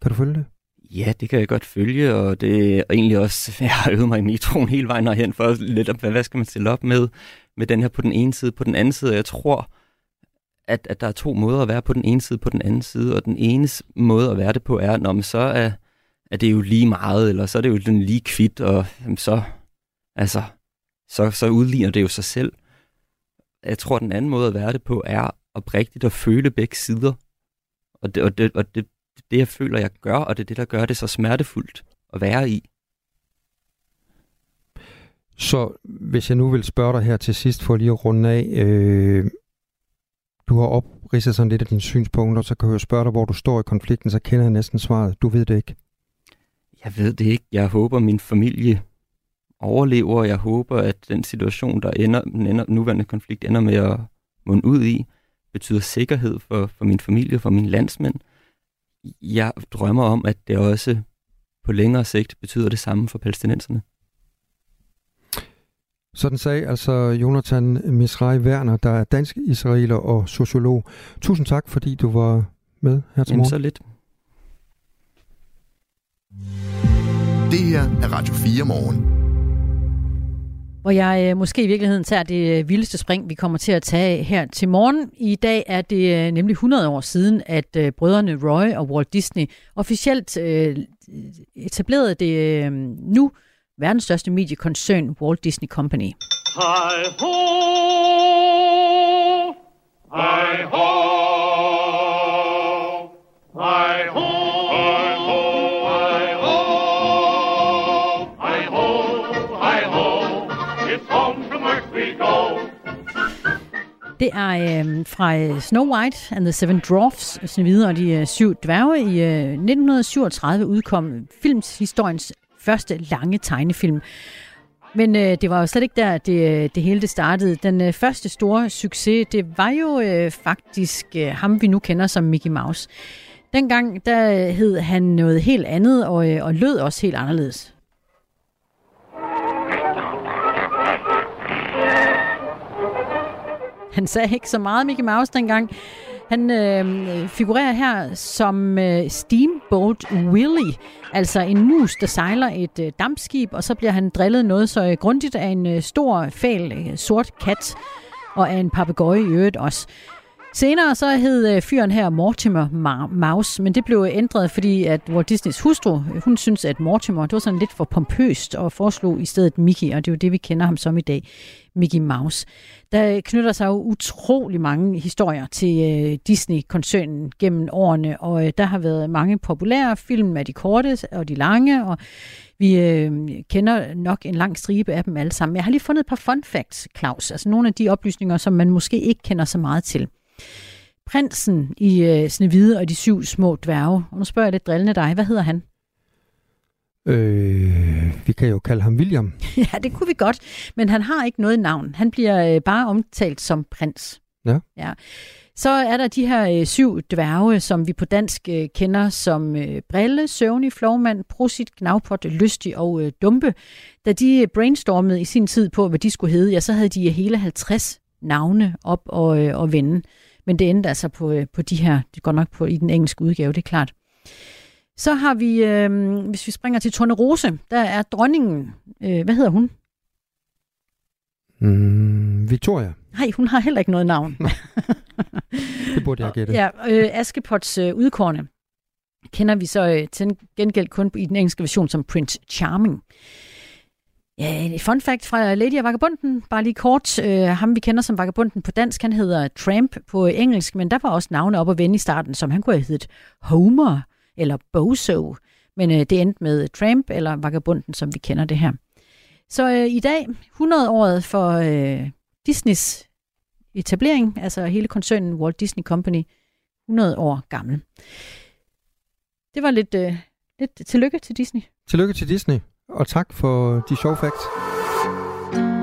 C: Kan du følge det?
K: Ja, det kan jeg godt følge, og det er egentlig også, jeg har øvet mig i metroen hele vejen herhen for lidt, hvad, hvad skal man stille op med, med den her på den ene side, på den anden side. Jeg tror, at, at der er to måder at være på den ene side, på den anden side, og den ene måde at være det på er, når man så er, er det jo lige meget, eller så er det jo den lige kvidt, og jamen, så, altså, så, så udligner det jo sig selv. Jeg tror, den anden måde at være det på er oprigtigt at føle begge sider. Og det, og det, og det, det jeg føler, jeg gør, og det er det, der gør det så smertefuldt at være i.
C: Så hvis jeg nu vil spørge dig her til sidst, for lige at runde af. Øh, du har opridset sådan lidt af dine synspunkter, så kan jeg spørge dig, hvor du står i konflikten, så kender jeg næsten svaret. Du ved det ikke.
K: Jeg ved det ikke. Jeg håber, min familie overlever. Jeg håber, at den situation, der ender, den ender, nuværende konflikt ender med at munde ud i, betyder sikkerhed for, for min familie, for mine landsmænd. Jeg drømmer om, at det også på længere sigt betyder det samme for palæstinenserne.
C: Sådan sagde altså Jonathan Misrai Werner, der er dansk israeler og sociolog. Tusind tak, fordi du var med her til morgen.
K: så lidt.
B: Det her er Radio 4 morgen.
D: Hvor jeg øh, måske i virkeligheden tager det øh, vildeste spring, vi kommer til at tage her til morgen. I dag er det øh, nemlig 100 år siden, at øh, brødrene Roy og Walt Disney officielt øh, etablerede det øh, nu verdens største mediekoncern, Walt Disney Company. Hej ho! Hej ho! Det er øhm, øh, fra Snow White and the Seven Dwarfs, øh, Snevide og de øh, syv dværge. I øh, 1937 udkom filmshistoriens første lange tegnefilm. Men øh, det var jo slet ikke der, det, øh, det hele det startede. Den øh, første store succes, det var jo øh, faktisk øh, ham, vi nu kender som Mickey Mouse. Dengang der øh, hed han noget helt andet, og, øh, og lød også helt anderledes. Han sagde ikke så meget, Mickey Mouse, dengang. Han øh, figurerer her som øh, Steamboat Willie, altså en mus, der sejler et øh, dampskib, og så bliver han drillet noget så øh, grundigt af en øh, stor, fæl, øh, sort kat, og af en papegøje i øvrigt også. Senere så hed øh, fyren her Mortimer Mouse, men det blev ændret, fordi at Walt Disneys hustru, hun synes, at Mortimer, det var sådan lidt for pompøst, og foreslog i stedet Mickey, og det er jo det, vi kender ham som i dag, Mickey Mouse. Der knytter sig jo utrolig mange historier til øh, Disney-koncernen gennem årene, og øh, der har været mange populære film af de korte og de lange, og vi øh, kender nok en lang stribe af dem alle sammen. Jeg har lige fundet et par fun facts, Claus, altså nogle af de oplysninger, som man måske ikke kender så meget til. Prinsen i øh, Snevide og de syv små dværge. Og nu spørger jeg lidt drillende dig. Hvad hedder han?
C: Øh, vi kan jo kalde ham William.
D: ja, det kunne vi godt. Men han har ikke noget navn. Han bliver øh, bare omtalt som prins.
C: Ja.
D: ja. Så er der de her øh, syv dværge, som vi på dansk øh, kender som øh, Brille, Søvnig, Flovmand, Prosit, Gnavpot, Lystig og øh, Dumpe. Da de brainstormede i sin tid på, hvad de skulle hedde, ja, så havde de hele 50 navne op og, øh, og vende. Men det endte altså på, øh, på de her, det går nok på i den engelske udgave, det er klart. Så har vi, øh, hvis vi springer til Rose, der er dronningen, øh, hvad hedder hun?
C: Mm, Victoria.
D: Nej, hun har heller ikke noget navn.
C: det burde jeg gætte.
D: Ja, øh, Askepots øh, udkårne kender vi så øh, til gengæld kun i den engelske version som Prince Charming. Ja, fun fact fra Lady og Vagabunden, bare lige kort. Øh, ham vi kender som Vagabunden på dansk, han hedder Tramp på engelsk, men der var også navne op at vende i starten, som han kunne have heddet Homer eller Bozo. Men øh, det endte med Tramp eller Vagabunden, som vi kender det her. Så øh, i dag, 100 året for øh, Disneys etablering, altså hele koncernen Walt Disney Company, 100 år gammel. Det var lidt, øh, lidt tillykke til Disney.
C: Tillykke til Disney og tak for de sjove facts.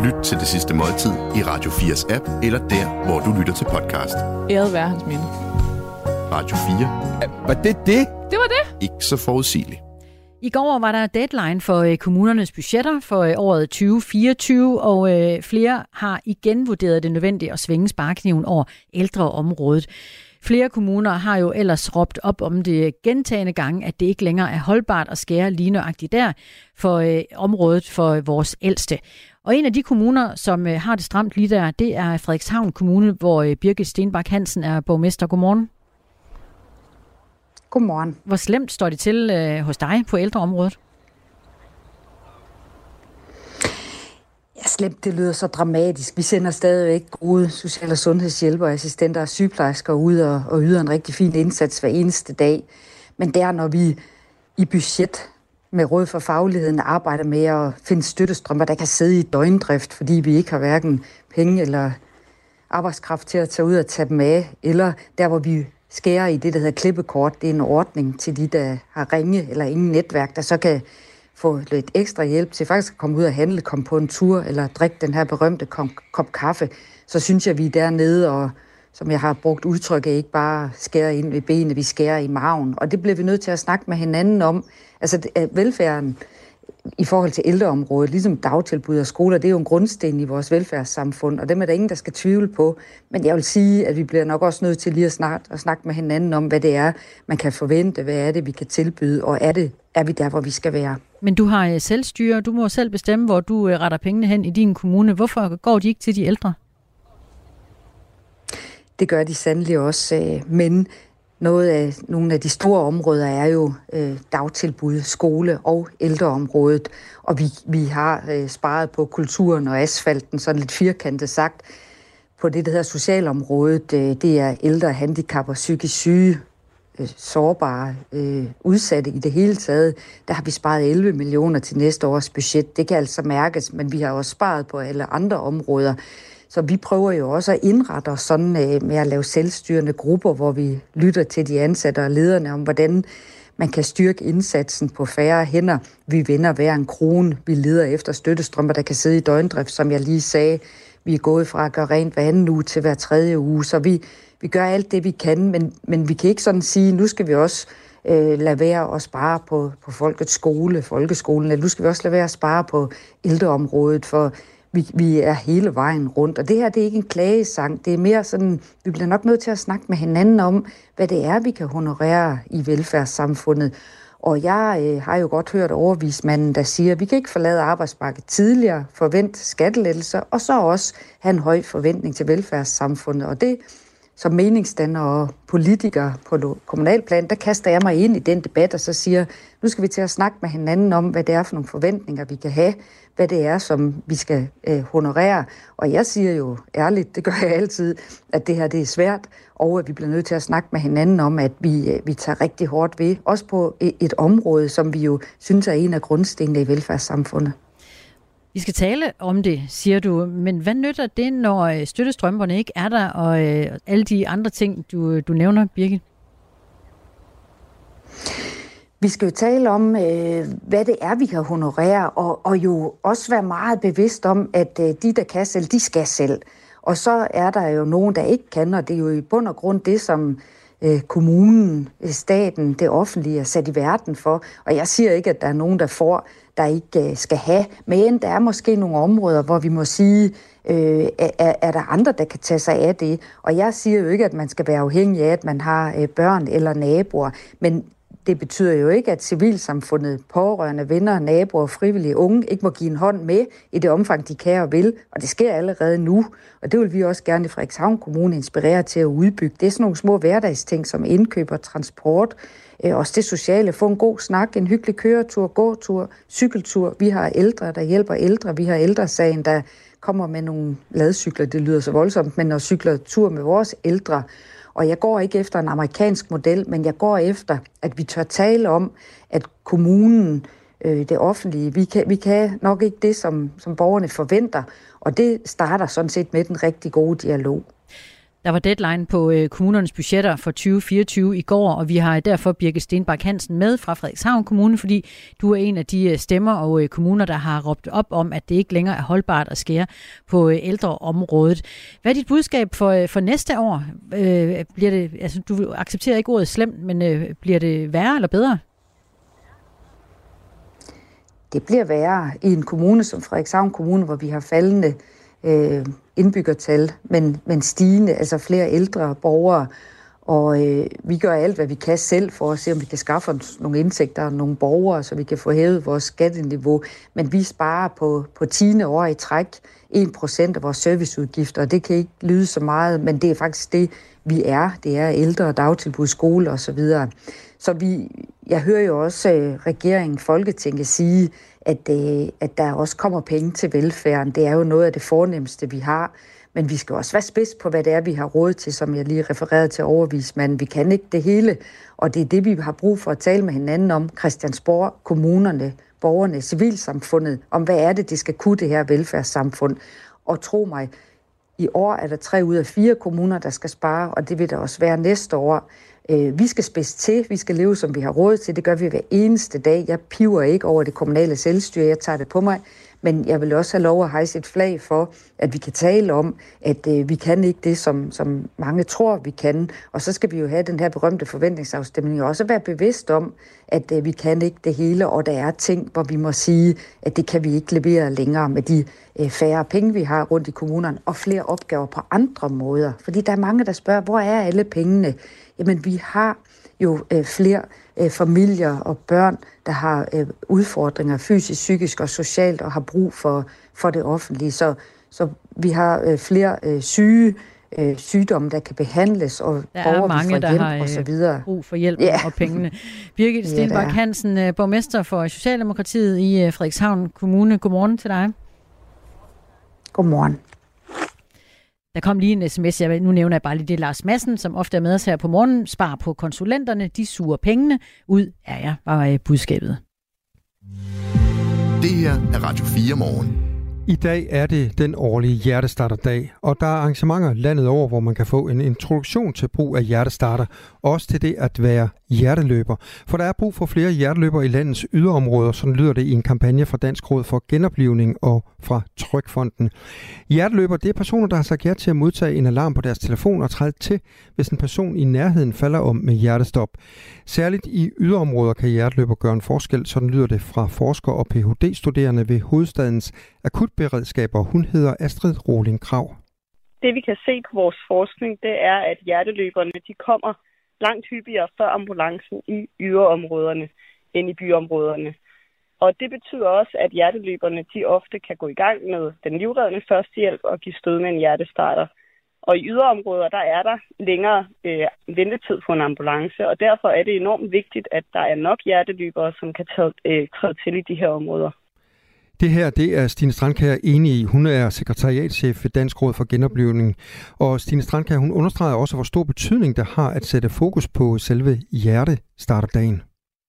B: Lyt til det sidste måltid i Radio 4's app, eller der, hvor du lytter til podcast.
L: Æret være hans minde.
B: Radio 4.
M: Var det det?
L: Det var det.
B: Ikke så forudsigeligt.
D: I går var der deadline for øh, kommunernes budgetter for øh, året 2024, og øh, flere har igen vurderet det nødvendigt at svinge sparkniven over ældreområdet. Flere kommuner har jo ellers råbt op om det gentagende gange, at det ikke længere er holdbart at skære lige nøjagtigt der for øh, området for vores ældste. Og en af de kommuner, som øh, har det stramt lige der, det er Frederikshavn Kommune, hvor øh, Birgit Stenbak Hansen er borgmester. Godmorgen.
N: Godmorgen.
D: Hvor slemt står det til øh, hos dig på ældreområdet?
N: Ja, slemt, det lyder så dramatisk. Vi sender stadigvæk gode social- og sundhedshjælper, assistenter og sygeplejersker ud og, og yder en rigtig fin indsats hver eneste dag. Men der, når vi i budget med Råd for Fagligheden arbejder med at finde støttestrømper, der kan sidde i døgndrift, fordi vi ikke har hverken penge eller arbejdskraft til at tage ud og tage dem af, eller der, hvor vi skærer i det, der hedder klippekort. Det er en ordning til de, der har ringe eller ingen netværk, der så kan få lidt ekstra hjælp til faktisk at komme ud og handle, komme på en tur eller drikke den her berømte kop, kop kaffe. Så synes jeg, vi er dernede og som jeg har brugt udtrykket, ikke bare skære ind ved benene, vi skærer i maven. Og det bliver vi nødt til at snakke med hinanden om. Altså velfærden i forhold til ældreområdet, ligesom dagtilbud og skoler, det er jo en grundsten i vores velfærdssamfund, og dem er der ingen, der skal tvivle på. Men jeg vil sige, at vi bliver nok også nødt til lige at snart at snakke med hinanden om, hvad det er, man kan forvente, hvad er det, vi kan tilbyde, og er, det, er vi der, hvor vi skal være.
D: Men du har øh, selvstyre, du må selv bestemme, hvor du øh, retter pengene hen i din kommune. Hvorfor går de ikke til de ældre?
N: Det gør de sandelig også, øh, men noget af, nogle af de store områder er jo øh, dagtilbud, skole og ældreområdet, og vi, vi har øh, sparet på kulturen og asfalten, sådan lidt firkantet sagt, på det, der hedder socialområdet. Øh, det er ældre, handicap og psykisk syge, øh, sårbare, øh, udsatte i det hele taget. Der har vi sparet 11 millioner til næste års budget. Det kan altså mærkes, men vi har også sparet på alle andre områder. Så vi prøver jo også at indrette os sådan øh, med at lave selvstyrende grupper, hvor vi lytter til de ansatte og lederne om, hvordan man kan styrke indsatsen på færre hænder. Vi vinder hver en krone. Vi leder efter støttestrømper, der kan sidde i døgndrift, som jeg lige sagde. Vi er gået fra at gøre rent hver anden uge til hver tredje uge, så vi, vi gør alt det, vi kan, men, men vi kan ikke sådan sige, nu skal vi også øh, lade være at spare på, på folkets skole, folkeskolen, eller nu skal vi også lade være at spare på ældreområdet, for vi, vi er hele vejen rundt. Og det her, det er ikke en klagesang. Det er mere sådan, vi bliver nok nødt til at snakke med hinanden om, hvad det er, vi kan honorere i velfærdssamfundet. Og jeg øh, har jo godt hørt overvismanden, der siger, at vi kan ikke forlade arbejdsmarkedet tidligere, forvente skattelettelser, og så også have en høj forventning til velfærdssamfundet. Og det, som meningsstander og politikere på kommunalplan, der kaster jeg mig ind i den debat og så siger, nu skal vi til at snakke med hinanden om, hvad det er for nogle forventninger, vi kan have, hvad det er, som vi skal øh, honorere. Og jeg siger jo ærligt, det gør jeg altid, at det her det er svært, og at vi bliver nødt til at snakke med hinanden om, at vi, øh, vi tager rigtig hårdt ved, også på et, et område, som vi jo synes er en af grundstenene i velfærdssamfundet.
D: Vi skal tale om det, siger du, men hvad nytter det, når øh, støttestrømperne ikke er der, og øh, alle de andre ting, du, øh, du nævner, Birgit?
N: Vi skal jo tale om, øh, hvad det er, vi kan honorere, og, og jo også være meget bevidst om, at øh, de, der kan selv, de skal selv. Og så er der jo nogen, der ikke kan, og det er jo i bund og grund det, som øh, kommunen, øh, staten, det offentlige er sat i verden for. Og jeg siger ikke, at der er nogen, der får, der ikke øh, skal have, men der er måske nogle områder, hvor vi må sige, øh, er, er der andre, der kan tage sig af det. Og jeg siger jo ikke, at man skal være afhængig af, at man har øh, børn eller naboer, men det betyder jo ikke, at civilsamfundet, pårørende, venner, naboer, frivillige unge ikke må give en hånd med i det omfang, de kan og vil. Og det sker allerede nu. Og det vil vi også gerne i Frederikshavn Kommune inspirere til at udbygge. Det er sådan nogle små hverdagsting som indkøb og transport. Øh, også det sociale. Få en god snak, en hyggelig køretur, gåtur, cykeltur. Vi har ældre, der hjælper ældre. Vi har ældresagen, der kommer med nogle ladcykler. Det lyder så voldsomt, men når cykler tur med vores ældre. Og jeg går ikke efter en amerikansk model, men jeg går efter, at vi tør tale om, at kommunen, øh, det offentlige, vi kan, vi kan nok ikke det, som, som borgerne forventer. Og det starter sådan set med den rigtig gode dialog.
D: Der var deadline på øh, kommunernes budgetter for 2024 i går, og vi har derfor Birke Stenbak Hansen med fra Frederikshavn Kommune, fordi du er en af de øh, stemmer og øh, kommuner, der har råbt op om, at det ikke længere er holdbart at skære på øh, ældreområdet. Hvad er dit budskab for, øh, for næste år? Øh, bliver det, altså, du accepterer ikke ordet slemt, men øh, bliver det værre eller bedre?
N: Det bliver værre i en kommune som Frederikshavn Kommune, hvor vi har faldende øh, Øh, indbyggertal, men, men stigende, altså flere ældre borgere. Og øh, vi gør alt, hvad vi kan selv for at se, om vi kan skaffe os nogle indtægter og nogle borgere, så vi kan få hævet vores skatteniveau. Men vi sparer på, på 10. år i træk 1% af vores serviceudgifter, og det kan ikke lyde så meget, men det er faktisk det, vi er. Det er ældre, dagtilbud, skole osv. Så, videre. så vi, jeg hører jo også øh, regeringen, Folketinget sige, at, øh, at der også kommer penge til velfærden. Det er jo noget af det fornemmeste, vi har. Men vi skal også være spids på, hvad det er, vi har råd til, som jeg lige refererede til overvismanden. Vi kan ikke det hele, og det er det, vi har brug for at tale med hinanden om. Christiansborg, kommunerne, borgerne, civilsamfundet, om hvad er det, de skal kunne det her velfærdssamfund. Og tro mig, i år er der tre ud af fire kommuner, der skal spare, og det vil der også være næste år. Øh, vi skal spidse til, vi skal leve, som vi har råd til. Det gør vi hver eneste dag. Jeg piver ikke over det kommunale selvstyre, jeg tager det på mig. Men jeg vil også have lov at hejse et flag for, at vi kan tale om, at øh, vi kan ikke det, som, som mange tror, vi kan. Og så skal vi jo have den her berømte forventningsafstemning, og også være bevidst om, at øh, vi kan ikke det hele, og der er ting, hvor vi må sige, at det kan vi ikke levere længere med de øh, færre penge, vi har rundt i kommunerne, og flere opgaver på andre måder. Fordi der er mange, der spørger, hvor er alle pengene? Jamen, vi har jo øh, flere øh, familier og børn, der har øh, udfordringer fysisk, psykisk og socialt og har brug for, for det offentlige. Så, så vi har øh, flere øh, syge øh, sygdomme, der kan behandles, og
D: der er mange, der har og så øh, videre. brug for hjælp ja. og pengene. Birgit Stenbak ja, Hansen, øh, borgmester for Socialdemokratiet i Frederikshavn Kommune. Godmorgen til dig.
N: Godmorgen.
D: Der kom lige en sms, jeg, nu nævner jeg bare lige det, Lars Madsen, som ofte er med os her på morgen, spar på konsulenterne, de suger pengene ud er jeg, var øh, budskabet.
B: Det her er Radio 4 morgen.
C: I dag er det den årlige hjertestarterdag, og der er arrangementer landet over, hvor man kan få en introduktion til brug af hjertestarter, også til det at være hjerteløber. For der er brug for flere hjerteløbere i landets yderområder, sådan lyder det i en kampagne fra Dansk Råd for Genoplivning og fra Trykfonden. Hjerteløber, det er personer, der har sagt ja til at modtage en alarm på deres telefon og træde til, hvis en person i nærheden falder om med hjertestop. Særligt i yderområder kan hjerteløber gøre en forskel, sådan lyder det fra forskere og Ph.D.-studerende ved hovedstadens akutberedskaber. Hun hedder Astrid Roling Krav.
E: Det vi kan se på vores forskning, det er, at hjerteløberne de kommer langt hyppigere før ambulancen i yderområderne end i byområderne. Og det betyder også, at hjerteløberne de ofte kan gå i gang med den livreddende førstehjælp og give stød med en hjertestarter. Og i yderområder, der er der længere øh, ventetid på en ambulance, og derfor er det enormt vigtigt, at der er nok hjerteløbere, som kan tage, øh, træde til i de her områder.
C: Det her, det er Stine Strandkær enig i. Hun er sekretariatschef ved Dansk Råd for Genoplevning. Og Stine Strandkær, hun understreger også, hvor stor betydning det har at sætte fokus på selve hjertestarterdagen.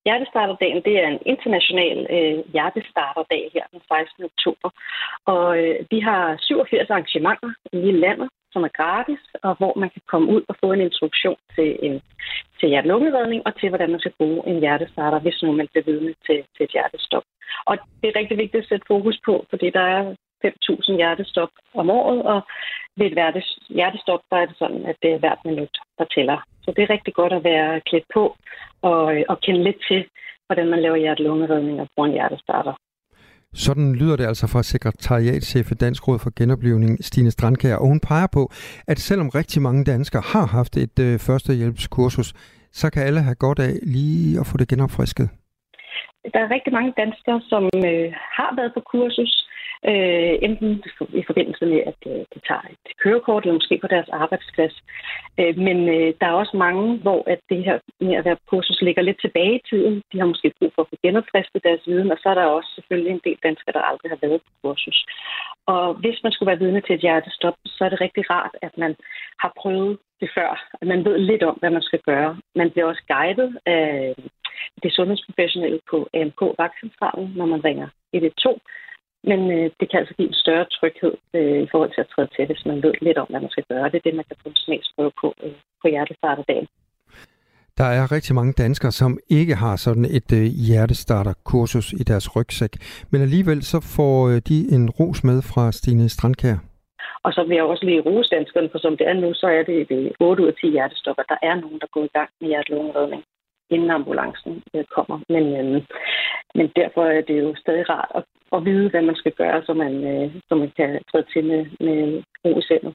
F: Hjertestarterdagen det er en international øh, hjertestarterdag her den 16. oktober. Og øh, vi har 87 arrangementer i hele landet, som er gratis, og hvor man kan komme ud og få en introduktion til, en, til hjertelungeredning og til, hvordan man skal bruge en hjertestarter, hvis nu man bliver vidne til, til et hjertestop. Og det er rigtig vigtigt at sætte fokus på, fordi der er 5.000 hjertestop om året, og ved et hjertestop, der er det sådan, at det er hvert minut, der tæller. Så det er rigtig godt at være klædt på og, øh, og kende lidt til, hvordan man laver hjertelungeredning og bruger en hjertestarter.
C: Sådan lyder det altså fra sekretariatschef i Dansk Råd for Genoplevning, Stine Strandkær. Og hun peger på, at selvom rigtig mange danskere har haft et øh, førstehjælpskursus, så kan alle have godt af lige at få det genopfrisket.
F: Der er rigtig mange danskere, som øh, har været på kursus, øh, enten i forbindelse med, at øh, de tager et kørekort, eller måske på deres arbejdsplads. Øh, men øh, der er også mange, hvor at det her med at være kursus ligger lidt tilbage i tiden. De har måske brug for at få genopfrisket deres viden, og så er der også selvfølgelig en del danskere, der aldrig har været på kursus. Og hvis man skulle være vidne til et hjertestop, så er det rigtig rart, at man har prøvet det før. At man ved lidt om, hvad man skal gøre. Man bliver også guidet af det sundhedsprofessionelle på AMK Vagtcentralen, når man ringer 112 men øh, det kan altså give en større tryghed øh, i forhold til at træde til, hvis man ved lidt om, hvad man skal gøre. Det er det, man kan få en smagsprøve på øh, på hjertestarterdagen.
C: Der er rigtig mange danskere, som ikke har sådan et øh, hjertestarterkursus i deres rygsæk. Men alligevel så får øh, de en ros med fra Stine Strandkær.
F: Og så vil jeg også lige rose danskerne, for som det er nu, så er det, det 8 ud af 10 hjertestopper. Der er nogen, der går i gang med hjertelungeredning, inden ambulancen øh, kommer. Men, øh, men derfor er det jo stadig rart at, at vide, hvad man skal gøre, så man, øh, så man kan træde til med, med ro i sindet.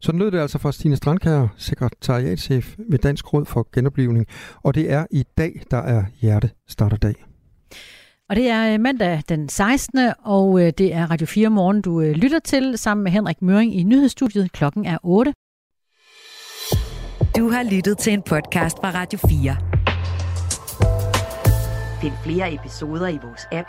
C: Så lød det altså fra Stine Strandkær, sekretariatchef ved Dansk Råd for Genoplivning. Og det er i dag, der er hjertestarterdag.
D: Og det er øh, mandag den 16. og øh, det er Radio 4 morgen, du øh, lytter til sammen med Henrik Møring i nyhedsstudiet. Klokken er 8.
O: Du har lyttet til en podcast fra Radio 4. Find flere episoder i vores app,